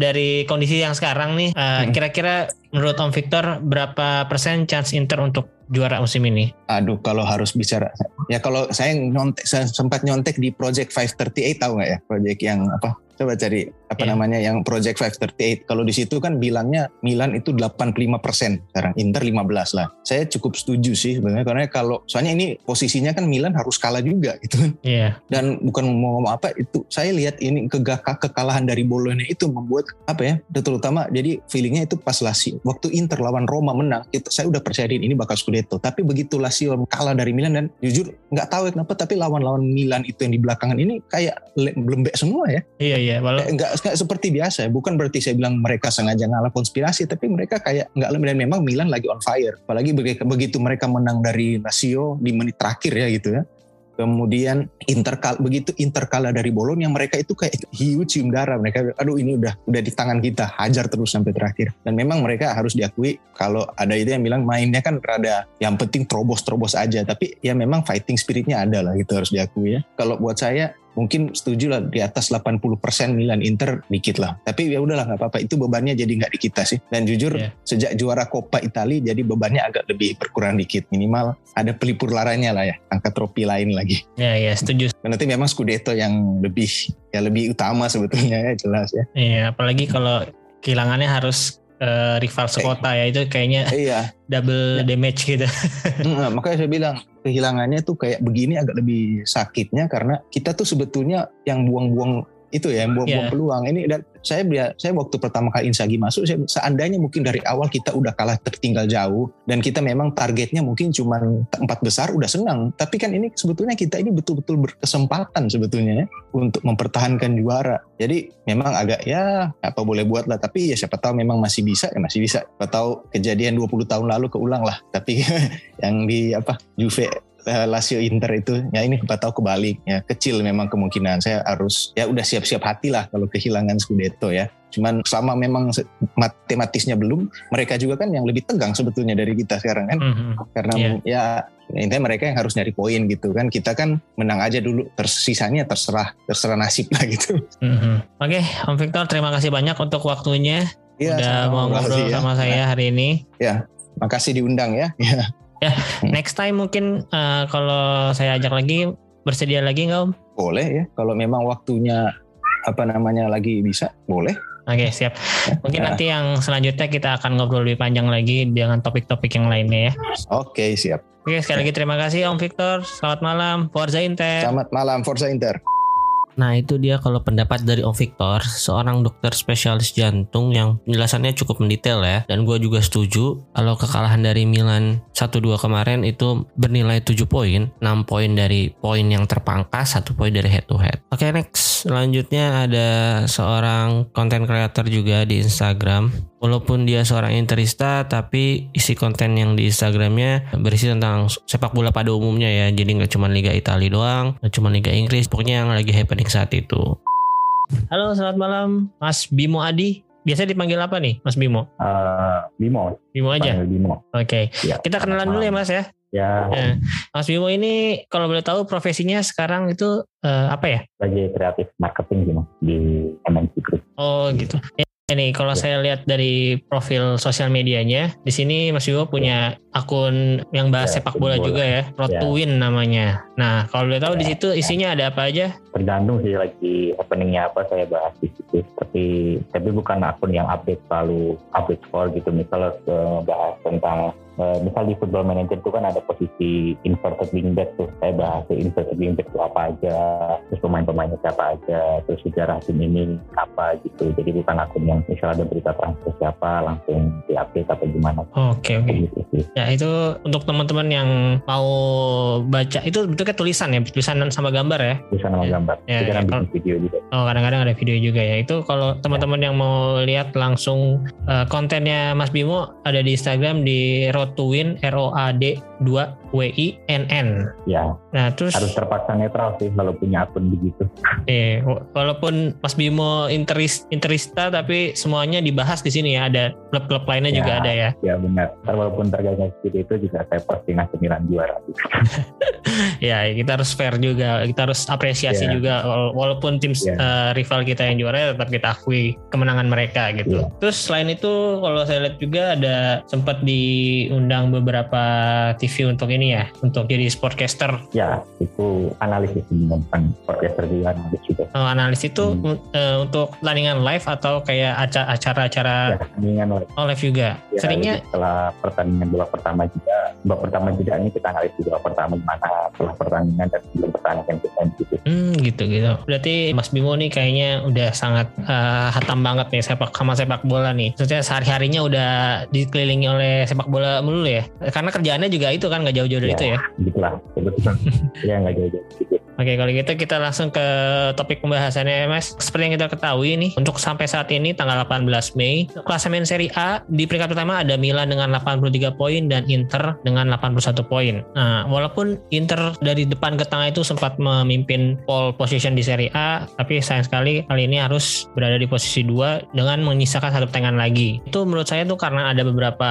dari kondisi yang sekarang nih, uh, kira-kira menurut Om Victor berapa persen chance Inter untuk juara musim ini? Aduh, kalau harus bicara, ya kalau saya nyontek, saya sempat nyontek di Project 538 tahu nggak ya, project yang apa? Coba cari apa yeah. namanya yang Project 538. Kalau di situ kan bilangnya Milan itu 85 persen sekarang, Inter 15 lah. Saya cukup setuju sih sebenarnya karena kalau soalnya ini posisinya kan Milan harus kalah juga gitu kan. Iya. Yeah. Dan bukan mau ngomong apa itu saya lihat ini kegagah kekalahan dari Bologna itu membuat apa ya terutama jadi feelingnya itu pas Lazio waktu Inter lawan Roma menang itu saya udah percayain ini bakal Scudetto tapi begitu Lazio kalah dari Milan dan jujur nggak tahu ya kenapa tapi lawan-lawan Milan itu yang di belakangan ini kayak lembek semua ya. Iya iya. Walau... Nggak nggak seperti biasa. Bukan berarti saya bilang mereka sengaja ngalah konspirasi, tapi mereka kayak nggak dan memang Milan lagi on fire. Apalagi begitu mereka menang dari Lazio di menit terakhir ya gitu ya. Kemudian interkal begitu interkala dari Bologna mereka itu kayak hiu cium darah. Mereka aduh ini udah udah di tangan kita hajar terus sampai terakhir. Dan memang mereka harus diakui kalau ada itu yang bilang mainnya kan rada yang penting terobos terobos aja. Tapi ya memang fighting spiritnya ada lah gitu harus diakui ya. Kalau buat saya mungkin setuju lah di atas 80% Milan Inter dikit lah. Tapi ya udahlah nggak apa-apa itu bebannya jadi nggak di kita sih. Dan jujur yeah. sejak juara Coppa Italia jadi bebannya agak lebih berkurang dikit. Minimal ada pelipur laranya lah ya, angka trofi lain lagi. Ya yeah, ya yeah, setuju. Nanti memang Scudetto yang lebih ya lebih utama sebetulnya ya jelas ya. Iya, yeah, apalagi kalau kehilangannya harus uh, rival sekota ya itu kayaknya iya. double ya. damage gitu. Nah, makanya saya bilang kehilangannya tuh kayak begini agak lebih sakitnya karena kita tuh sebetulnya yang buang-buang itu ya yang buang-buang yeah. peluang. Ini dan saya saya waktu pertama kali Insagi masuk saya seandainya mungkin dari awal kita udah kalah tertinggal jauh dan kita memang targetnya mungkin cuma empat besar udah senang. Tapi kan ini sebetulnya kita ini betul-betul berkesempatan sebetulnya ya, untuk mempertahankan juara. Jadi memang agak ya apa boleh buat lah. Tapi ya siapa tahu memang masih bisa ya masih bisa. Siapa tahu kejadian 20 tahun lalu keulang lah. Tapi (laughs) yang di apa Juve uh, Lazio Inter itu ya ini kita tahu kebalik ya kecil memang kemungkinan saya harus ya udah siap-siap hati lah kalau kehilangan Scudetto ya Cuman selama memang matematisnya belum, mereka juga kan yang lebih tegang sebetulnya dari kita sekarang kan. Mm-hmm. Karena yeah. ya intinya mereka yang harus nyari poin gitu kan. Kita kan menang aja dulu, tersisanya terserah terserah nasib lah gitu. Mm-hmm. Oke, okay, Om Victor terima kasih banyak untuk waktunya. Ya, Udah mau ngobrol ya. sama saya hari ini. Ya, makasih diundang ya. Ya, ya next time mungkin uh, kalau saya ajak lagi bersedia lagi nggak Om? Boleh ya, kalau memang waktunya apa namanya lagi bisa, boleh. Oke siap. Ya, Mungkin ya. nanti yang selanjutnya kita akan ngobrol lebih panjang lagi dengan topik-topik yang lainnya ya. Oke siap. Oke sekali lagi terima kasih Om Victor. Selamat malam Forza Inter. Selamat malam Forza Inter. Nah itu dia kalau pendapat dari Om Victor, seorang dokter spesialis jantung yang penjelasannya cukup mendetail ya. Dan gue juga setuju kalau kekalahan dari Milan 1-2 kemarin itu bernilai 7 poin, 6 poin dari poin yang terpangkas, 1 poin dari head to head. Oke okay, next, selanjutnya ada seorang content creator juga di Instagram walaupun dia seorang interista tapi isi konten yang di Instagramnya berisi tentang sepak bola pada umumnya ya jadi nggak cuma Liga Italia doang nggak cuma Liga Inggris pokoknya yang lagi happening saat itu Halo selamat malam Mas Bimo Adi Biasa dipanggil apa nih Mas Bimo? Uh, Bimo Bimo aja? Bimo Oke okay. ya, Kita kenalan dulu ya Mas ya Ya. ya. Mas Bimo ini kalau boleh tahu profesinya sekarang itu uh, apa ya? Sebagai kreatif marketing gitu di MNC Group. Oh gitu. Ini kalau ya. saya lihat dari profil sosial medianya, di sini Mas Yugo punya akun yang bahas ya, sepak bola, bola juga ya, Road ya. namanya. Nah, kalau boleh tahu ya. di situ isinya ada apa aja? Tergantung sih lagi openingnya apa saya bahas di situ. Tapi tapi bukan akun yang update selalu update score gitu. Misalnya bahas tentang Uh, misal di football manager itu kan ada posisi inverted wingback tuh. Saya bahas inverted wingback itu apa aja terus pemain-pemainnya siapa aja terus sejarah tim ini apa gitu. Jadi bukan akun yang misal ada berita transfer siapa langsung diupdate atau gimana. Oke okay, oke. Okay. gitu ya itu untuk teman-teman yang mau baca itu bentuknya tulisan ya tulisan sama gambar ya? Tulisan sama ya. gambar. ya, ya, kalau, video juga. Oh kadang-kadang ada video juga ya. Itu kalau teman-teman ya. yang mau lihat langsung uh, kontennya Mas Bimo ada di Instagram di Road to Win R O A D 2 W I N N. Ya. Nah, terus harus terpaksa netral sih kalau punya akun begitu. Eh, walaupun Mas Bimo interis, interista tapi semuanya dibahas di sini ya. Ada klub-klub lainnya ya, juga ada ya. Ya benar. Walaupun tergagak seperti itu juga saya pasti ngasih Milan juara. (laughs) ya, kita harus fair juga. Kita harus apresiasi ya. juga walaupun tim ya. uh, rival kita yang juara tetap kita akui kemenangan mereka gitu. Ya. Terus selain itu kalau saya lihat juga ada sempat diundang beberapa TV untuk ini ya, untuk jadi sportcaster. Ya, itu analisis bukan sportcaster juga analis juga. Oh, analis itu hmm. uh, untuk landingan live atau kayak acara-acara ya, landingan live. Oh, live juga. Ya, Seringnya setelah pertandingan bola pertama juga, babak pertama juga ini kita analis juga pertama gimana setelah pertandingan dan sebelum pertandingan kita gitu. Hmm, gitu gitu. Berarti Mas Bimo nih kayaknya udah sangat uh, hatam banget nih sepak sama sepak bola nih. Maksudnya sehari-harinya udah dikelilingi oleh sepak bola melulu ya. Karena kerjaannya juga itu kan nggak jauh-jauh dari ya, itu ya. Gitulah, kebetulan. (laughs) ya nggak jauh-jauh. Gitu. Oke, kalau gitu kita langsung ke topik pembahasannya, Mas. Seperti yang kita ketahui nih, untuk sampai saat ini tanggal 18 Mei, klasemen Serie A di peringkat pertama ada Milan dengan 83 poin dan Inter dengan 81 poin. Nah, walaupun Inter dari depan ke tengah itu sempat memimpin pole position di Serie A, tapi sayang sekali kali ini harus berada di posisi 2 dengan menyisakan satu pertandingan lagi. Itu menurut saya tuh karena ada beberapa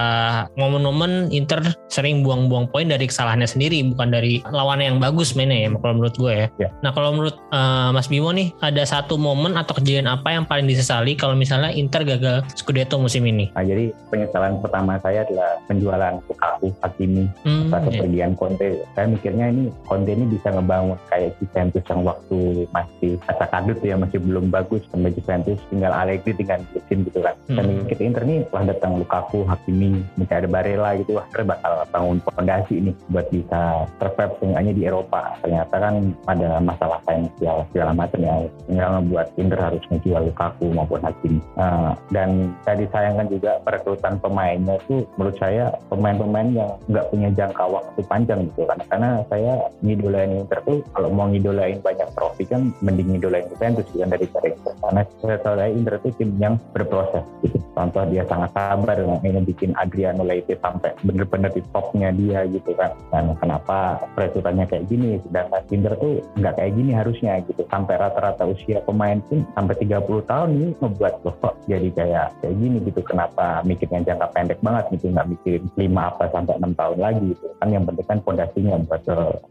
momen-momen Inter sering buang-buang poin dari kesalahannya sendiri, bukan dari lawannya yang bagus mainnya ya, kalau menurut gue ya. ya. Nah kalau menurut uh, Mas Bimo nih ada satu momen atau kejadian apa yang paling disesali kalau misalnya Inter gagal Scudetto musim ini? Nah, jadi penyesalan pertama saya adalah penjualan Lukaku, Hakimi, hmm, atau kepergian Conte. Saya mikirnya ini Conte ini bisa ngebangun kayak Juventus yang waktu masih kata kadut ya masih belum bagus sama Juventus tinggal Allegri tinggal Lusin gitu kan. Hmm. Dan mikir Inter nih setelah datang Lukaku, Hakimi, mungkin ada Barella gitu wah bakal bangun fondasi ini buat bisa survive seenggaknya di Eropa. Ternyata kan ada masalah finansial segala macam ya. Tinggal membuat Inter harus menjual Lukaku maupun Hakim uh, dan saya disayangkan juga perekrutan pemainnya itu menurut saya pemain-pemain yang nggak punya jangka waktu panjang gitu. Kan karena saya ngidolain Inter tuh kalau mau ngidolain banyak trofi kan mending ngidolain Juventus kan dari Inter karena saya dari Inter itu tim yang berproses gitu. Contoh dia sangat sabar ingin bikin Adriano Leite sampai bener-bener di topnya dia gitu kan. Dan kenapa peretutannya kayak gini, sedangkan Inter tuh nggak kayak gini harusnya gitu. Sampai rata-rata usia pemain pun sampai 30 tahun ini membuat loh kok jadi kayak kayak gini gitu. Kenapa mikirnya jangka pendek banget gitu, nggak mikirin 5 apa sampai 6 tahun lagi gitu. Kan yang penting kan fondasinya buat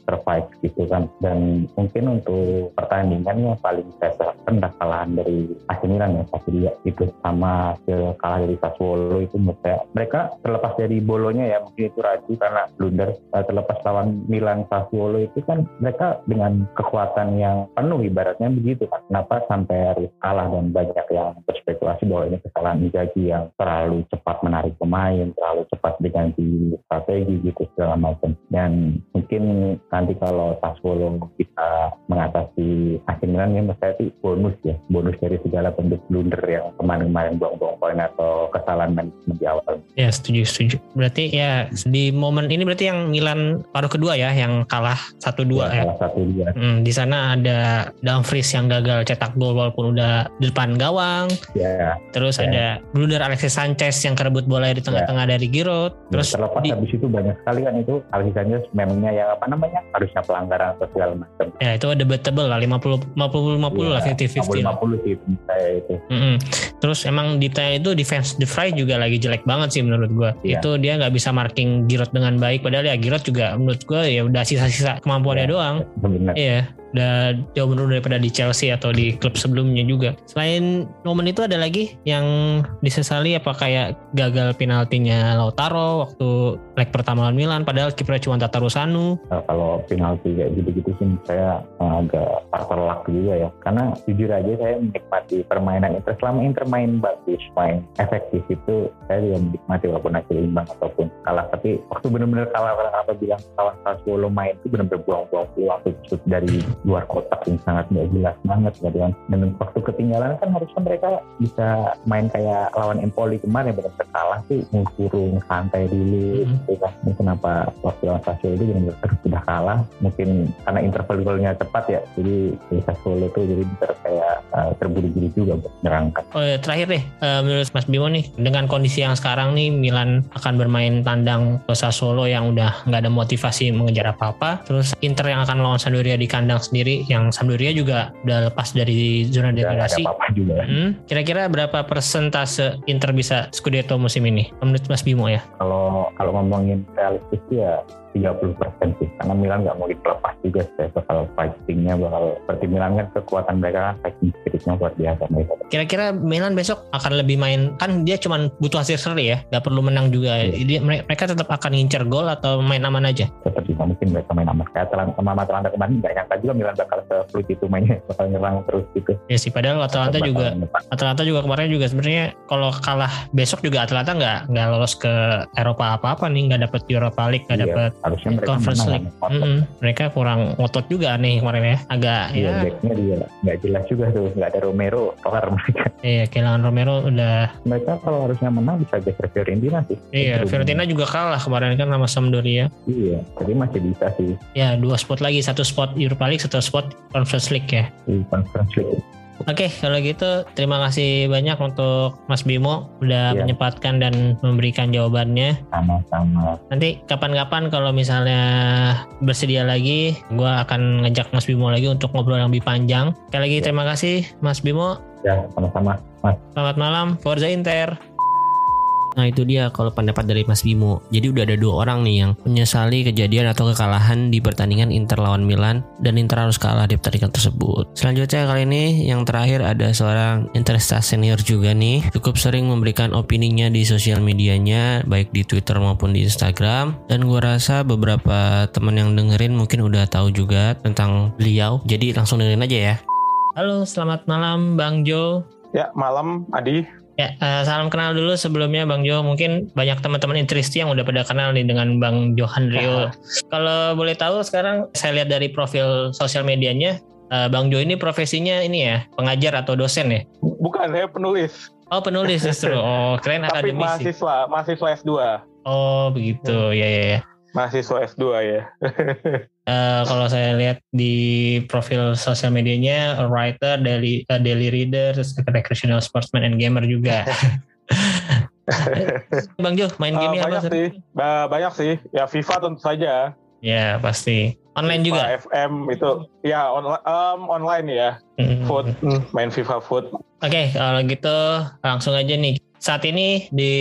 survive gitu kan. Dan mungkin untuk pertandingan yang paling saya serahkan kesalahan dari AC Milan ya pasti dia itu sama ke kalah dari Sassuolo itu menurut saya mereka terlepas dari bolonya ya mungkin itu raju karena blunder eh, terlepas lawan Milan Sassuolo itu kan mereka dengan dengan kekuatan yang penuh ibaratnya begitu kan. Kenapa sampai harus kalah dan banyak yang berspekulasi bahwa ini kesalahan Inzaghi yang terlalu cepat menarik pemain, terlalu cepat diganti strategi gitu segala macam. Dan mungkin nanti kalau Sassuolo kita mengatasi akhirnya Milan ya saya itu bonus ya, bonus dari segala bentuk blunder yang kemarin-kemarin buang-buang poin atau kesalahan manajemen di awal. Ya setuju setuju. Berarti ya di momen ini berarti yang Milan paruh kedua ya yang kalah 1-2 ya. ya. Kalah 1-2 juga. Hmm, di sana ada Dumfries yang gagal cetak gol walaupun udah di depan gawang. Ya. Terus yeah. ada blunder Alexis Sanchez yang kerebut bola di tengah-tengah yeah. dari Giroud. Iya, Terus ya, terlepas di, habis itu banyak sekali kan itu Alexis Sanchez memangnya yang apa namanya harusnya pelanggaran atau segala macam. Ya itu debatable lah 50 50 50 yeah. lah 50 50. 50 sih saya itu. Mm -hmm. Terus emang di itu defense the fry juga lagi jelek banget sih menurut gua. Yeah. Itu dia nggak bisa marking Giroud dengan baik padahal ya Giroud juga menurut gua ya udah sisa-sisa kemampuannya yeah. doang. Benar Iya udah jauh menurun daripada di Chelsea atau di klub sebelumnya juga. Selain momen itu ada lagi yang disesali apa kayak gagal penaltinya Lautaro waktu leg pertama lawan Milan padahal kipernya cuma Tatarusanu. Nah, kalau penalti kayak gitu-gitu sih saya agak faktor luck juga ya. Karena jujur aja saya menikmati permainan Inter selama Inter main bagus, main efektif itu saya juga menikmati walaupun hasil imbang ataupun kalah. Tapi waktu benar-benar kalah karena apa bilang kawan Sassuolo main itu benar-benar buang-buang peluang dari luar kotak yang sangat nggak jelas banget gitu kan. Dan waktu ketinggalan kan harusnya mereka bisa main kayak lawan Empoli kemarin benar-benar kalah sih. Ngurung santai dulu mm-hmm. gitu kan. Ini kenapa waktu lawan Sassuolo itu benar-benar sudah kalah. Mungkin karena interval golnya cepat ya jadi Sassuolo tuh jadi benar kayak uh, terburu-buru juga buat berangkat. Oh ya terakhir deh uh, menurut Mas Bimo nih dengan kondisi yang sekarang nih Milan akan bermain tandang ke Sassuolo yang udah nggak ada motivasi mengejar apa-apa. Terus Inter yang akan lawan Sampdoria di kandang sendiri yang Sampdoria juga udah lepas dari zona degradasi. juga. Hmm, kira-kira berapa persentase Inter bisa Scudetto musim ini? Menurut Mas Bimo ya? Kalau kalau ngomongin realistis ya 30 persen sih. Karena Milan nggak mau dilepas juga saya bakal fightingnya bakal seperti Milan kan kekuatan mereka kan fighting spiritnya luar biasa mereka kira-kira Milan besok akan lebih main kan dia cuma butuh hasil seri ya nggak perlu menang juga. Yeah. dia, mereka tetap akan ngincer gol atau main aman aja? Tetap bisa mungkin mereka main aman. Kayak Atalanta sama Atalanta kemarin nggak nyangka juga Milan bakal fluid itu mainnya bakal nyerang terus gitu. Ya sih padahal Atalanta juga Atalanta juga kemarin juga sebenarnya kalau kalah besok juga Atalanta nggak nggak lolos ke Eropa apa-apa nih nggak dapet Europa League nggak iya. dapet harusnya mereka Conference League. Mm -hmm. Mereka kurang ngotot juga nih kemarin ya. Agak iya, ya. Backnya dia nggak jelas juga tuh. Nggak ada Romero. Kelar mereka. Iya kehilangan Romero udah. Mereka kalau harusnya menang bisa geser Fiorentina sih. Iya Fiorentina juga kalah kemarin kan sama Sampdoria. Iya. Jadi masih bisa sih. Ya dua spot lagi. Satu spot Europa League, satu spot Conference League ya. Iya Conference League. Oke, okay, kalau gitu terima kasih banyak untuk Mas Bimo udah yeah. menyempatkan dan memberikan jawabannya. Sama-sama. Nanti kapan-kapan kalau misalnya bersedia lagi, gue akan ngajak Mas Bimo lagi untuk ngobrol yang lebih panjang. Sekali lagi yeah. terima kasih Mas Bimo. Ya, sama-sama. Mas. Selamat malam, Forza Inter. Nah itu dia kalau pendapat dari Mas Bimo. Jadi udah ada dua orang nih yang menyesali kejadian atau kekalahan di pertandingan Inter lawan Milan dan Inter harus kalah di pertandingan tersebut. Selanjutnya kali ini yang terakhir ada seorang Interstar senior juga nih. Cukup sering memberikan opininya di sosial medianya baik di Twitter maupun di Instagram. Dan gue rasa beberapa teman yang dengerin mungkin udah tahu juga tentang beliau. Jadi langsung dengerin aja ya. Halo, selamat malam Bang Jo. Ya, malam Adi. Ya, uh, salam kenal dulu sebelumnya Bang Jo. Mungkin banyak teman-teman Intristi yang udah pada kenal nih dengan Bang Johan Rio. Kalau boleh tahu sekarang saya lihat dari profil sosial medianya, uh, Bang Jo ini profesinya ini ya, pengajar atau dosen ya? Bukan, saya penulis. Oh, penulis justru. (laughs) Oh, keren akademisi. Tapi mahasiswa, mahasiswa S2. Oh, begitu. Ya, ya, ya. Mahasiswa S2 ya. Uh, kalau saya lihat di profil sosial medianya a writer, daily uh, daily reader, recreational sportsman and gamer juga. (laughs) Bang Jo, main game uh, banyak apa? Sih. Ba banyak sih. Ya FIFA tentu saja. Ya pasti. Online FIFA, juga. FM itu ya on, um, online ya. Mm-hmm. Food, mm, main FIFA Food. Oke, okay, kalau gitu langsung aja nih saat ini di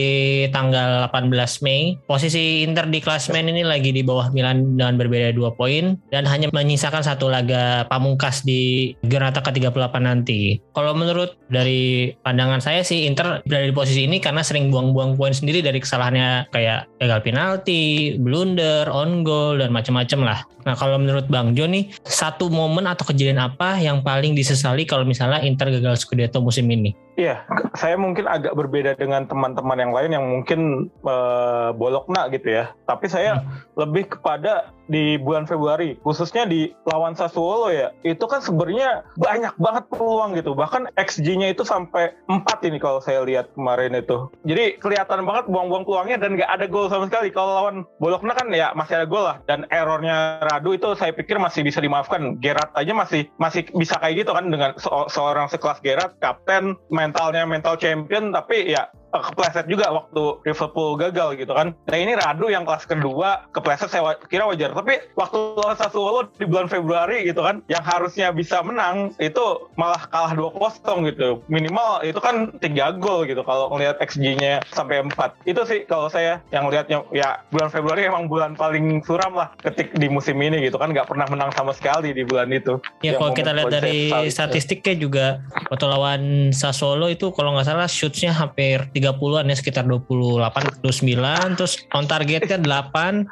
tanggal 18 Mei, posisi Inter di klasmen ini lagi di bawah Milan dengan berbeda dua poin dan hanya menyisakan satu laga pamungkas di Granata ke-38 nanti. Kalau menurut dari pandangan saya sih Inter berada di posisi ini karena sering buang-buang poin sendiri dari kesalahannya kayak gagal penalti, blunder, on goal dan macam-macam lah. Nah kalau menurut Bang Jo nih satu momen atau kejadian apa yang paling disesali kalau misalnya Inter gagal Scudetto musim ini? Iya, saya mungkin agak berbeda dengan teman-teman yang lain yang mungkin uh, bolokna gitu ya. Tapi saya hmm. lebih kepada di bulan Februari, khususnya di lawan Sassuolo ya, itu kan sebenarnya banyak banget peluang gitu. Bahkan XG-nya itu sampai 4 ini kalau saya lihat kemarin itu. Jadi kelihatan banget buang-buang peluangnya dan nggak ada gol sama sekali. Kalau lawan Bologna kan ya masih ada gol lah. Dan errornya Radu itu saya pikir masih bisa dimaafkan. Gerard aja masih masih bisa kayak gitu kan dengan se seorang sekelas Gerard, kapten, mentalnya mental champion, tapi ya kepleset juga waktu Liverpool gagal gitu kan. Nah ini Radu yang kelas kedua kepleset saya kira wajar. Tapi waktu lawan Sassuolo di bulan Februari gitu kan, yang harusnya bisa menang itu malah kalah 2-0 gitu. Minimal itu kan 3 gol gitu kalau ngelihat XG-nya sampai 4. Itu sih kalau saya yang lihatnya ya bulan Februari emang bulan paling suram lah ketik di musim ini gitu kan nggak pernah menang sama sekali di bulan itu. Ya kalau kita lihat dari statistiknya juga waktu lawan Sassuolo itu kalau nggak salah shootnya hampir 30-an ya sekitar 28 29 terus on targetnya 8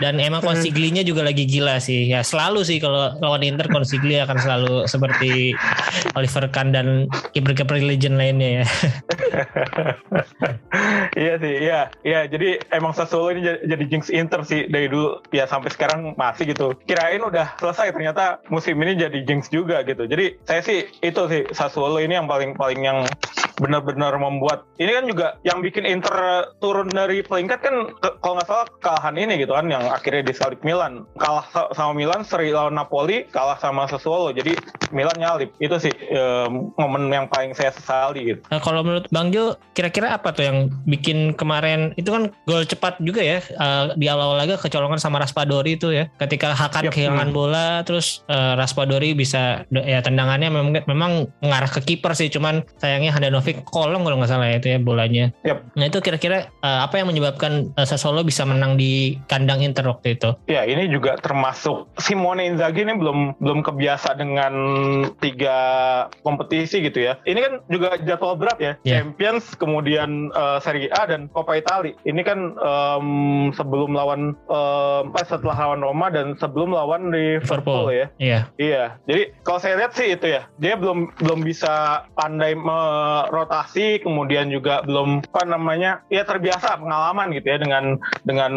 dan emang konsiglinya juga lagi gila sih. Ya selalu sih kalau lawan Inter konsigli akan selalu seperti Oliver Kahn dan kiper-kiper legend lainnya ya. (laughs) Iya sih iya. Iya jadi emang Sassuolo ini jadi, jadi jinx Inter sih dari dulu. Ya sampai sekarang masih gitu. Kirain udah selesai ternyata musim ini jadi jinx juga gitu. Jadi saya sih itu sih Sassuolo ini yang paling paling yang benar-benar membuat ini kan juga yang bikin Inter turun dari peringkat kan kalau nggak salah kalahan ini gitu kan yang akhirnya disalip Milan. Kalah sama Milan seri lawan Napoli kalah sama Sassuolo. Jadi Milan nyalip itu sih um, momen yang paling saya sesali gitu. Nah, kalau menurut Bang Jo kira-kira apa tuh yang bikin kemarin itu kan gol cepat juga ya uh, di awal laga kecolongan sama Raspadori itu ya ketika Hakan yep. kehilangan hmm. bola terus uh, Raspadori bisa ya tendangannya memang memang mengarah ke kiper sih cuman sayangnya Handanovic Kolong kalau nggak salah ya itu ya bolanya. Yep. Nah itu kira-kira uh, apa yang menyebabkan uh, Sassuolo bisa menang di kandang Inter waktu itu? Ya ini juga termasuk Simone Inzaghi ini belum belum kebiasa dengan tiga kompetisi gitu ya. Ini kan juga jadwal berat ya. Yeah. Champions, kemudian uh, Serie A dan Coppa Italia. Ini kan um, sebelum lawan um, setelah lawan Roma dan sebelum lawan Liverpool, Liverpool ya. Iya. Iya. Jadi kalau saya lihat sih itu ya, dia belum belum bisa pandai me rotasi kemudian juga belum apa namanya ya terbiasa pengalaman gitu ya dengan dengan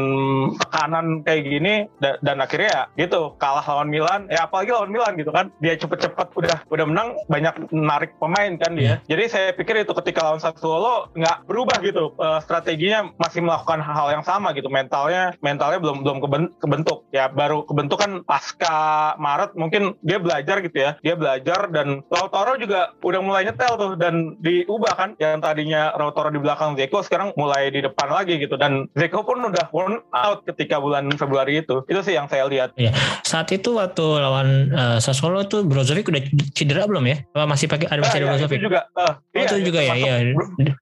tekanan kayak gini dan, dan akhirnya ya gitu kalah lawan Milan ya apalagi lawan Milan gitu kan dia cepet-cepet udah udah menang banyak menarik pemain kan dia. Hmm. jadi saya pikir itu ketika lawan Sassuolo nggak berubah gitu uh, strateginya masih melakukan hal yang sama gitu. Mentalnya mentalnya belum belum kebentuk. Ya baru kebentuk kan pasca Maret mungkin dia belajar gitu ya. Dia belajar dan Lautaro juga udah mulai nyetel tuh dan di diubah kan. Yang tadinya rotor di belakang Zeko sekarang mulai di depan lagi gitu. Dan Zeko pun udah worn out ketika bulan Februari itu. Itu sih yang saya lihat. Ya. saat itu waktu lawan uh, Sassuolo itu Brozovic udah cedera belum ya? Masih pakai ada masih ada ya, Brozovic itu juga uh, oh, iya, itu juga ya? iya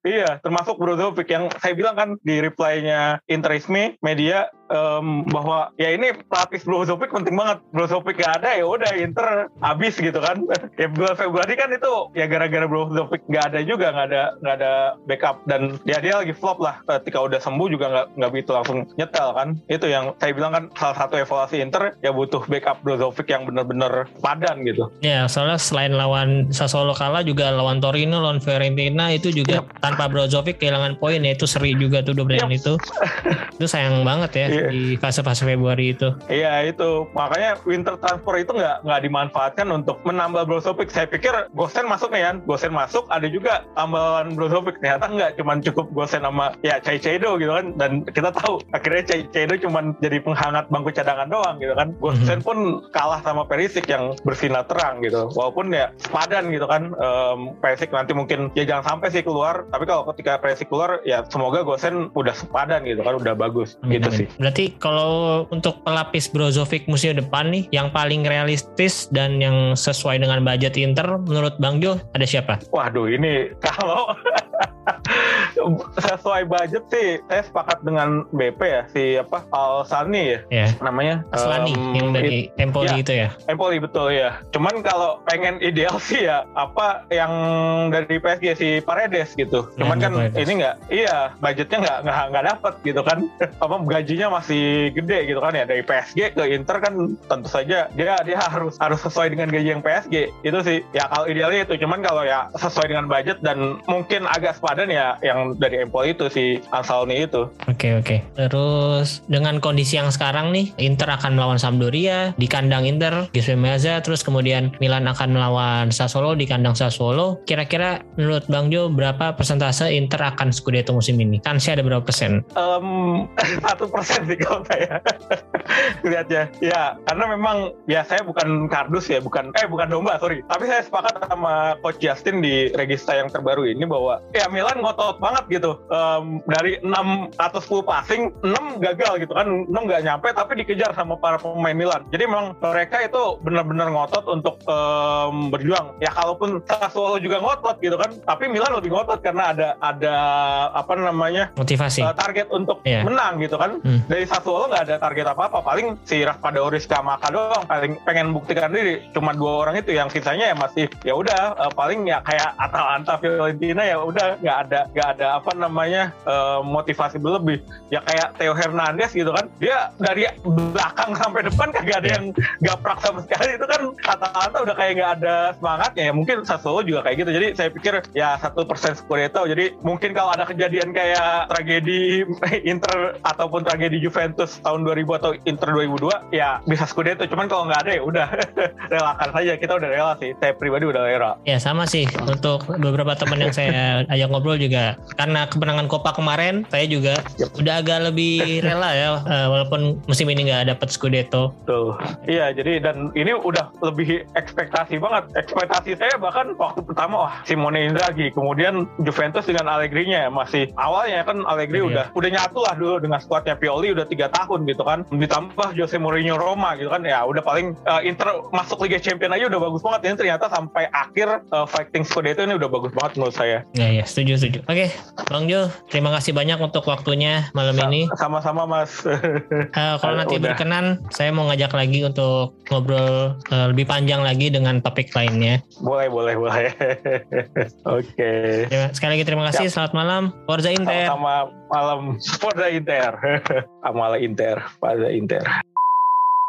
iya. termasuk Brozovic yang saya bilang kan di reply-nya Interisme media um, bahwa ya ini pelatih Brozovic penting banget. Brozovic gak ada ya udah Inter habis gitu kan. (laughs) ya bulan Februari kan itu ya gara-gara Brozovic gak ada juga nggak ada nggak ada backup dan ya dia lagi flop lah. Ketika udah sembuh juga nggak nggak begitu langsung nyetel kan. Itu yang saya bilang kan salah satu evaluasi Inter ya butuh backup Brozovic yang benar-benar padan gitu. Ya soalnya selain lawan Sassuolo kalah juga lawan Torino, lawan Fiorentina itu juga yep. tanpa Brozovic kehilangan poin ya itu seri juga tuh dua yep. itu. (laughs) itu sayang banget ya. Di fase-fase Februari itu. Iya itu makanya winter transfer itu nggak nggak dimanfaatkan untuk menambah Brozovic. Saya pikir Gosen masuk nih kan, Gosen masuk ada juga tambahan Brozovic ternyata nggak cuma cukup Gosen sama ya Chai Chaido gitu kan dan kita tahu akhirnya Chai Chaido cuma jadi penghangat bangku cadangan doang gitu kan. Gosen mhm. pun kalah sama Perisic yang bersinar terang gitu. Walaupun ya sepadan gitu kan um, Perisic nanti mungkin ya jangan sampai sih keluar tapi kalau ketika Perisic keluar ya semoga Gosen udah sepadan gitu kan udah bagus amin, gitu amin. sih. Berarti kalau untuk pelapis Brozovic musim depan nih yang paling realistis dan yang sesuai dengan budget Inter menurut Bang Jo ada siapa? Waduh ini kalau (laughs) sesuai budget sih saya sepakat dengan BP ya si apa Al Sani ya yeah. namanya Aslani um, yang dari it, Empoli ya, itu ya Empoli betul ya cuman kalau pengen ideal (laughs) sih ya apa yang dari PSG si Paredes gitu cuman ya, kan Paredes. ini nggak iya budgetnya nggak nggak nggak dapet gitu kan (laughs) apa gajinya masih gede gitu kan ya dari PSG ke Inter kan tentu saja dia dia harus harus sesuai dengan gaji yang PSG itu sih ya kalau idealnya itu cuman kalau ya sesuai dengan budget dan mungkin agak sepadan ya yang dari Empoli itu si Ansalni itu. Oke okay, oke. Okay. Terus dengan kondisi yang sekarang nih, Inter akan melawan Sampdoria di kandang Inter, Giuseppe Meazza, terus kemudian Milan akan melawan Sassuolo di kandang Sassuolo. Kira-kira menurut Bang Jo berapa persentase Inter akan Scudetto musim ini? Kansnya ada berapa persen? (laughs) Satu persen kalau (laughs) saya lihatnya. Ya karena memang ya saya bukan kardus ya, bukan eh bukan domba sorry. Tapi saya sepakat sama Coach Justin di regista yang terbaru ini bahwa ya Milan ngotot banget gitu um, dari 6 atau 10 passing 6 gagal gitu kan 6 nggak nyampe tapi dikejar sama para pemain Milan jadi memang mereka itu benar-benar ngotot untuk um, berjuang ya kalaupun Sassuolo juga ngotot gitu kan tapi Milan lebih ngotot karena ada ada apa namanya motivasi uh, target untuk yeah. menang gitu kan hmm. Dari Sassuolo nggak ada target apa-apa. Paling si Raspadori Kamaka doang paling pengen buktikan diri. Cuma dua orang itu yang sisanya ya masih ya udah uh, paling ya kayak Atalanta Fiorentina ya udah nggak ada nggak ada apa namanya uh, motivasi berlebih. Ya kayak Theo Hernandez gitu kan dia dari belakang sampai depan kagak ada yang gaprak sama sekali. Itu kan kata-kata udah kayak nggak ada semangatnya ya. Mungkin Sassuolo juga kayak gitu. Jadi saya pikir ya satu persen Scudetto. Jadi mungkin kalau ada kejadian kayak tragedi Inter ataupun tragedi Juventus tahun 2000 atau Inter 2002 ya bisa Scudetto cuman kalau nggak ada ya udah (laughs) relakan saja kita udah rela sih saya pribadi udah rela ya sama sih untuk beberapa teman yang saya (laughs) ajak ngobrol juga karena kemenangan Copa kemarin saya juga yep. udah agak lebih (laughs) rela ya uh, walaupun musim ini nggak dapat Scudetto. Tuh. Iya, jadi dan ini udah lebih ekspektasi banget. Ekspektasi saya bahkan waktu pertama wah Simone Inzaghi, kemudian Juventus dengan Allegri-nya masih awalnya kan Allegri iya. udah udah nyatu lah dulu dengan skuadnya Pioli udah tiga tahun gitu kan. Ditambah Jose Mourinho Roma gitu kan ya udah paling uh, Inter masuk Liga Champions aja udah bagus banget ini ternyata sampai akhir uh, fighting Scudetto ini udah bagus banget menurut saya. Iya, iya, setuju, setuju. Oke, okay, Bang Jo, terima kasih banyak untuk waktunya malam Sa ini. Sama-sama Mas. uh, (laughs) kalau nanti Udah. berkenan, saya mau ngajak lagi untuk ngobrol uh, lebih panjang lagi dengan topik lainnya. Boleh, boleh, boleh. (laughs) Oke. okay. Sekali lagi terima kasih. Selamat malam. Forza Inter. Sama malam. Forza Inter. (laughs) Amala Inter. Forza Inter.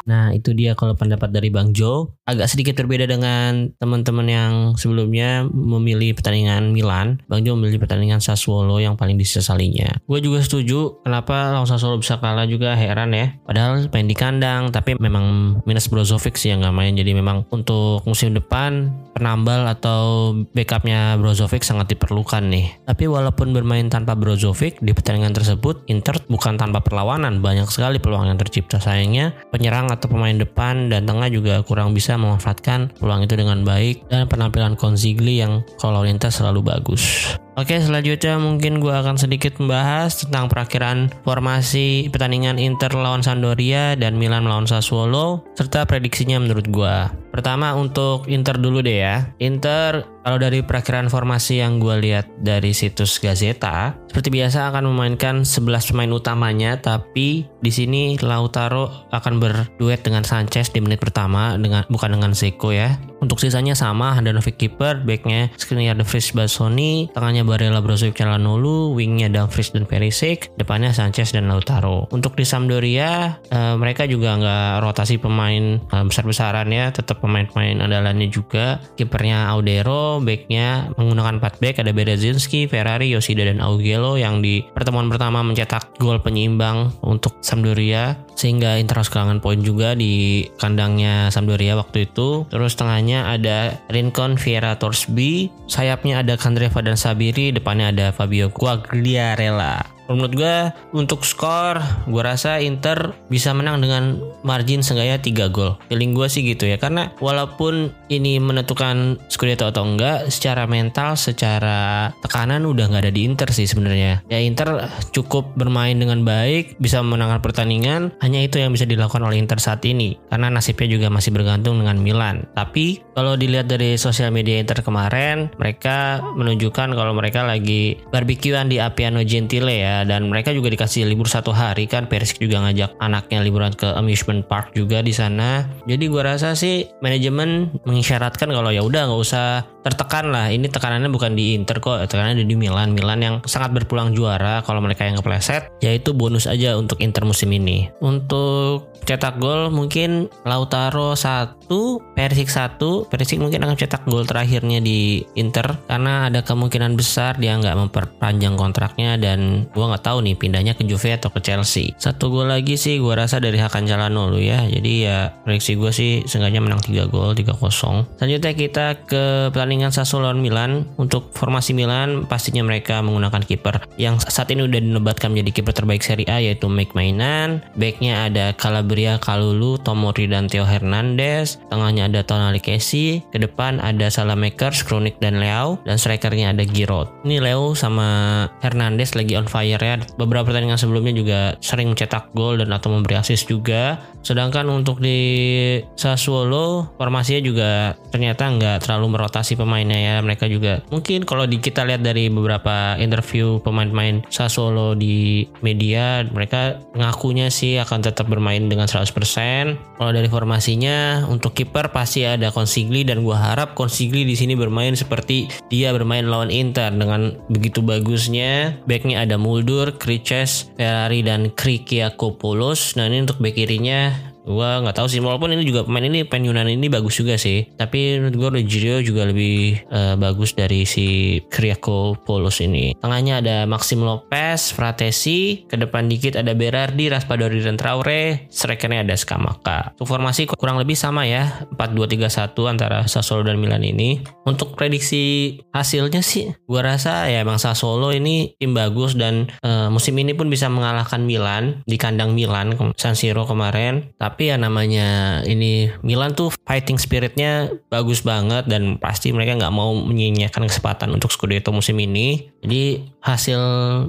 Nah itu dia kalau pendapat dari Bang Jo agak sedikit berbeda dengan teman-teman yang sebelumnya memilih pertandingan Milan. Bang Jo memilih pertandingan Sassuolo yang paling disesalinya. Gue juga setuju kenapa lawan Sassuolo bisa kalah juga heran ya. Padahal main di kandang tapi memang minus Brozovic sih yang gak main. Jadi memang untuk musim depan penambal atau backupnya Brozovic sangat diperlukan nih. Tapi walaupun bermain tanpa Brozovic di pertandingan tersebut Inter bukan tanpa perlawanan. Banyak sekali peluang yang tercipta. Sayangnya penyerang atau pemain depan dan tengah juga kurang bisa memanfaatkan peluang itu dengan baik dan penampilan Konzigli yang kalau lintas selalu bagus. Oke, selanjutnya mungkin gue akan sedikit membahas tentang perakhiran formasi pertandingan Inter lawan Sampdoria dan Milan melawan Sassuolo serta prediksinya menurut gue. Pertama untuk Inter dulu deh ya. Inter kalau dari perakhiran formasi yang gue lihat dari situs Gazeta, seperti biasa akan memainkan 11 pemain utamanya, tapi di sini Lautaro akan berduet dengan Sanchez di menit pertama dengan bukan dengan Zeko ya. Untuk sisanya sama, Handanovic kiper, backnya Skriniar De Vries Basoni, tengahnya Barella Brozovic Calhanoglu, wingnya Dumfries dan Perisic, depannya Sanchez dan Lautaro. Untuk di Sampdoria, uh, mereka juga nggak rotasi pemain uh, besar-besaran ya, tetap pemain-pemain andalannya juga. Kipernya Audero, backnya menggunakan 4 back, ada Berezinski, Ferrari, Yoshida dan Augello yang di pertemuan pertama mencetak gol penyeimbang untuk Sampdoria sehingga Inter harus kehilangan poin juga di kandangnya Sampdoria waktu itu. Terus tengahnya ada Rincon Vieira Torsby, sayapnya ada Candreva dan Sabiri, depannya ada Fabio Quagliarella menurut gue untuk skor gue rasa Inter bisa menang dengan margin seenggaknya 3 gol. Feeling gue sih gitu ya karena walaupun ini menentukan Scudetto atau enggak secara mental secara tekanan udah nggak ada di Inter sih sebenarnya. Ya Inter cukup bermain dengan baik bisa menangkan pertandingan hanya itu yang bisa dilakukan oleh Inter saat ini karena nasibnya juga masih bergantung dengan Milan. Tapi kalau dilihat dari sosial media Inter kemarin mereka menunjukkan kalau mereka lagi barbekyuan di Appiano Gentile ya dan mereka juga dikasih libur satu hari kan. Persik juga ngajak anaknya liburan ke amusement park juga di sana. Jadi gua rasa sih manajemen mengisyaratkan kalau ya udah nggak usah tertekan lah. Ini tekanannya bukan di Inter kok tekanannya di Milan. Milan yang sangat berpulang juara kalau mereka yang kepleset yaitu bonus aja untuk Inter musim ini. Untuk cetak gol mungkin Lautaro 1 Persik 1 Persik mungkin akan cetak gol terakhirnya di Inter karena ada kemungkinan besar dia nggak memperpanjang kontraknya dan gua nggak tahu nih pindahnya ke Juve atau ke Chelsea. Satu gol lagi sih gua rasa dari Hakan Calhanoglu ya. Jadi ya prediksi gue sih sengaja menang 3 gol 3-0 selanjutnya kita ke pertandingan Sassuolo lawan Milan. Untuk formasi Milan pastinya mereka menggunakan kiper yang saat ini udah dinobatkan menjadi kiper terbaik Serie A yaitu Mike Mainan. Backnya ada Calabria Kalulu Tomori dan Theo Hernandez. Tengahnya ada Tonali Kesi ke depan ada Salamakers Kronik dan Leo dan strikernya ada Giroud. Ini Leo sama Hernandez lagi on fire ya. Beberapa pertandingan sebelumnya juga sering mencetak gol dan atau memberi assist juga. Sedangkan untuk di Sassuolo formasinya juga ternyata nggak terlalu merotasi pemainnya ya. Mereka juga mungkin kalau di kita lihat dari beberapa interview pemain-pemain Sassuolo di media mereka ngakunya sih akan tetap bermain dengan 100% kalau dari formasinya untuk kiper pasti ada Consigli dan gua harap Consigli di sini bermain seperti dia bermain lawan Inter dengan begitu bagusnya. Backnya ada Muldur, Kriches, Ferrari dan Krikiakopoulos nah ini untuk back kirinya Gua nggak tahu sih walaupun ini juga pemain ini pemain Yunani ini bagus juga sih. Tapi menurut gue Rogerio juga lebih uh, bagus dari si Kriako Polos ini. Tengahnya ada Maxim Lopez, Fratesi, ke depan dikit ada Berardi, Raspadori dan Traore, strikernya ada Skamaka. Untuk formasi kurang lebih sama ya, 4-2-3-1 antara Sassuolo dan Milan ini. Untuk prediksi hasilnya sih gua rasa ya emang Sassuolo ini tim bagus dan uh, musim ini pun bisa mengalahkan Milan di kandang Milan San Siro kemarin. Tapi tapi ya namanya ini Milan tuh fighting spiritnya bagus banget dan pasti mereka nggak mau menyia-nyiakan kesempatan untuk Scudetto musim ini. Jadi hasil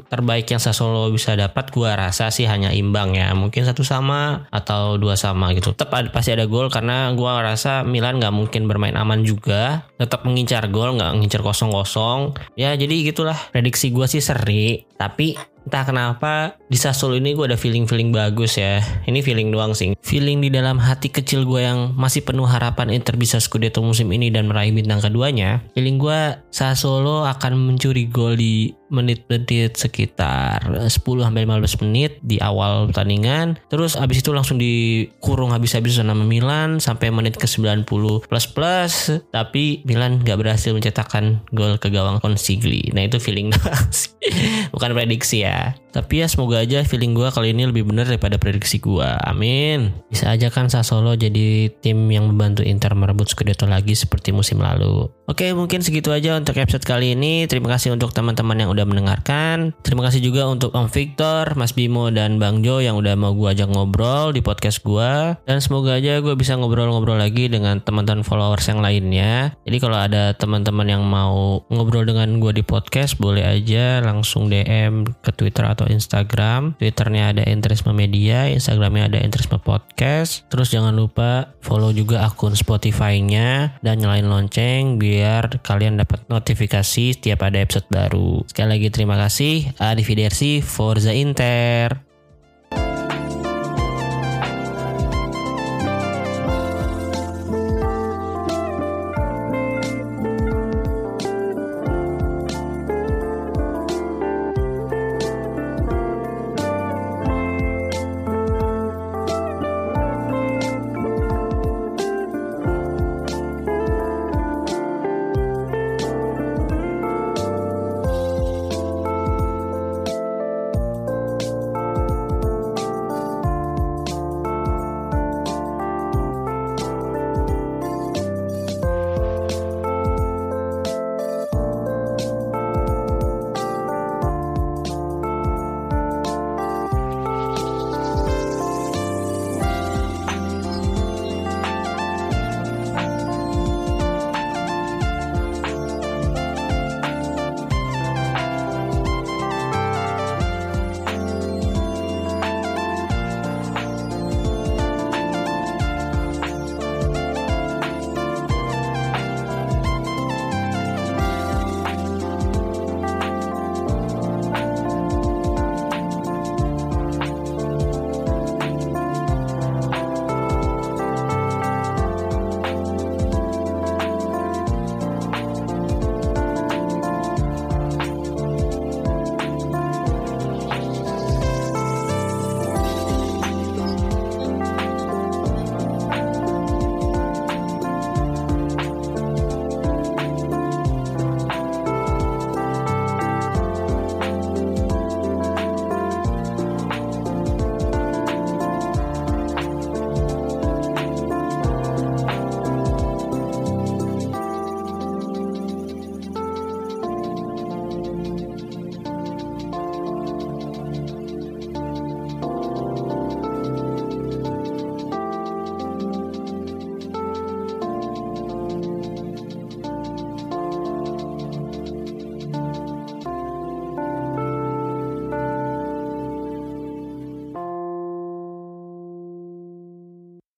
terbaik yang Sassuolo bisa dapat gua rasa sih hanya imbang ya. Mungkin satu sama atau dua sama gitu. Tetap ada, pasti ada gol karena gua rasa Milan nggak mungkin bermain aman juga. Tetap mengincar gol nggak mengincar kosong kosong ya jadi gitulah prediksi gua sih seri. Tapi entah kenapa di Sassuolo ini gue ada feeling-feeling bagus ya. Ini feeling doang sih. Feeling di dalam hati kecil gue yang masih penuh harapan Inter bisa Scudetto musim ini dan meraih bintang keduanya. Feeling gue Sassuolo akan mencuri gol di menit-menit sekitar 10 sampai 15 menit di awal pertandingan. Terus abis itu langsung dikurung habis-habis sama Milan sampai menit ke 90 plus plus. Tapi Milan gak berhasil mencetakkan gol ke gawang Consigli. Nah itu feeling (laughs) Bukan prediksi ya. Tapi ya semoga aja feeling gue kali ini lebih benar daripada prediksi gue. Amin. Bisa aja kan Sassuolo jadi tim yang membantu Inter merebut Scudetto lagi seperti musim lalu. Oke mungkin segitu aja untuk episode kali ini. Terima kasih untuk teman-teman yang udah mendengarkan. Terima kasih juga untuk Om Victor, Mas Bimo, dan Bang Jo yang udah mau gue ajak ngobrol di podcast gue. Dan semoga aja gue bisa ngobrol-ngobrol lagi dengan teman-teman followers yang lainnya. Jadi kalau ada teman-teman yang mau ngobrol dengan gue di podcast boleh aja langsung DM ke Twitter atau Instagram. Twitternya ada Entrisme Media, Instagramnya ada Entrisme Podcast. Terus jangan lupa follow juga akun Spotify-nya dan nyalain lonceng biar kalian dapat notifikasi setiap ada episode baru. Sekali lagi terima kasih. Arrivederci, Forza Inter.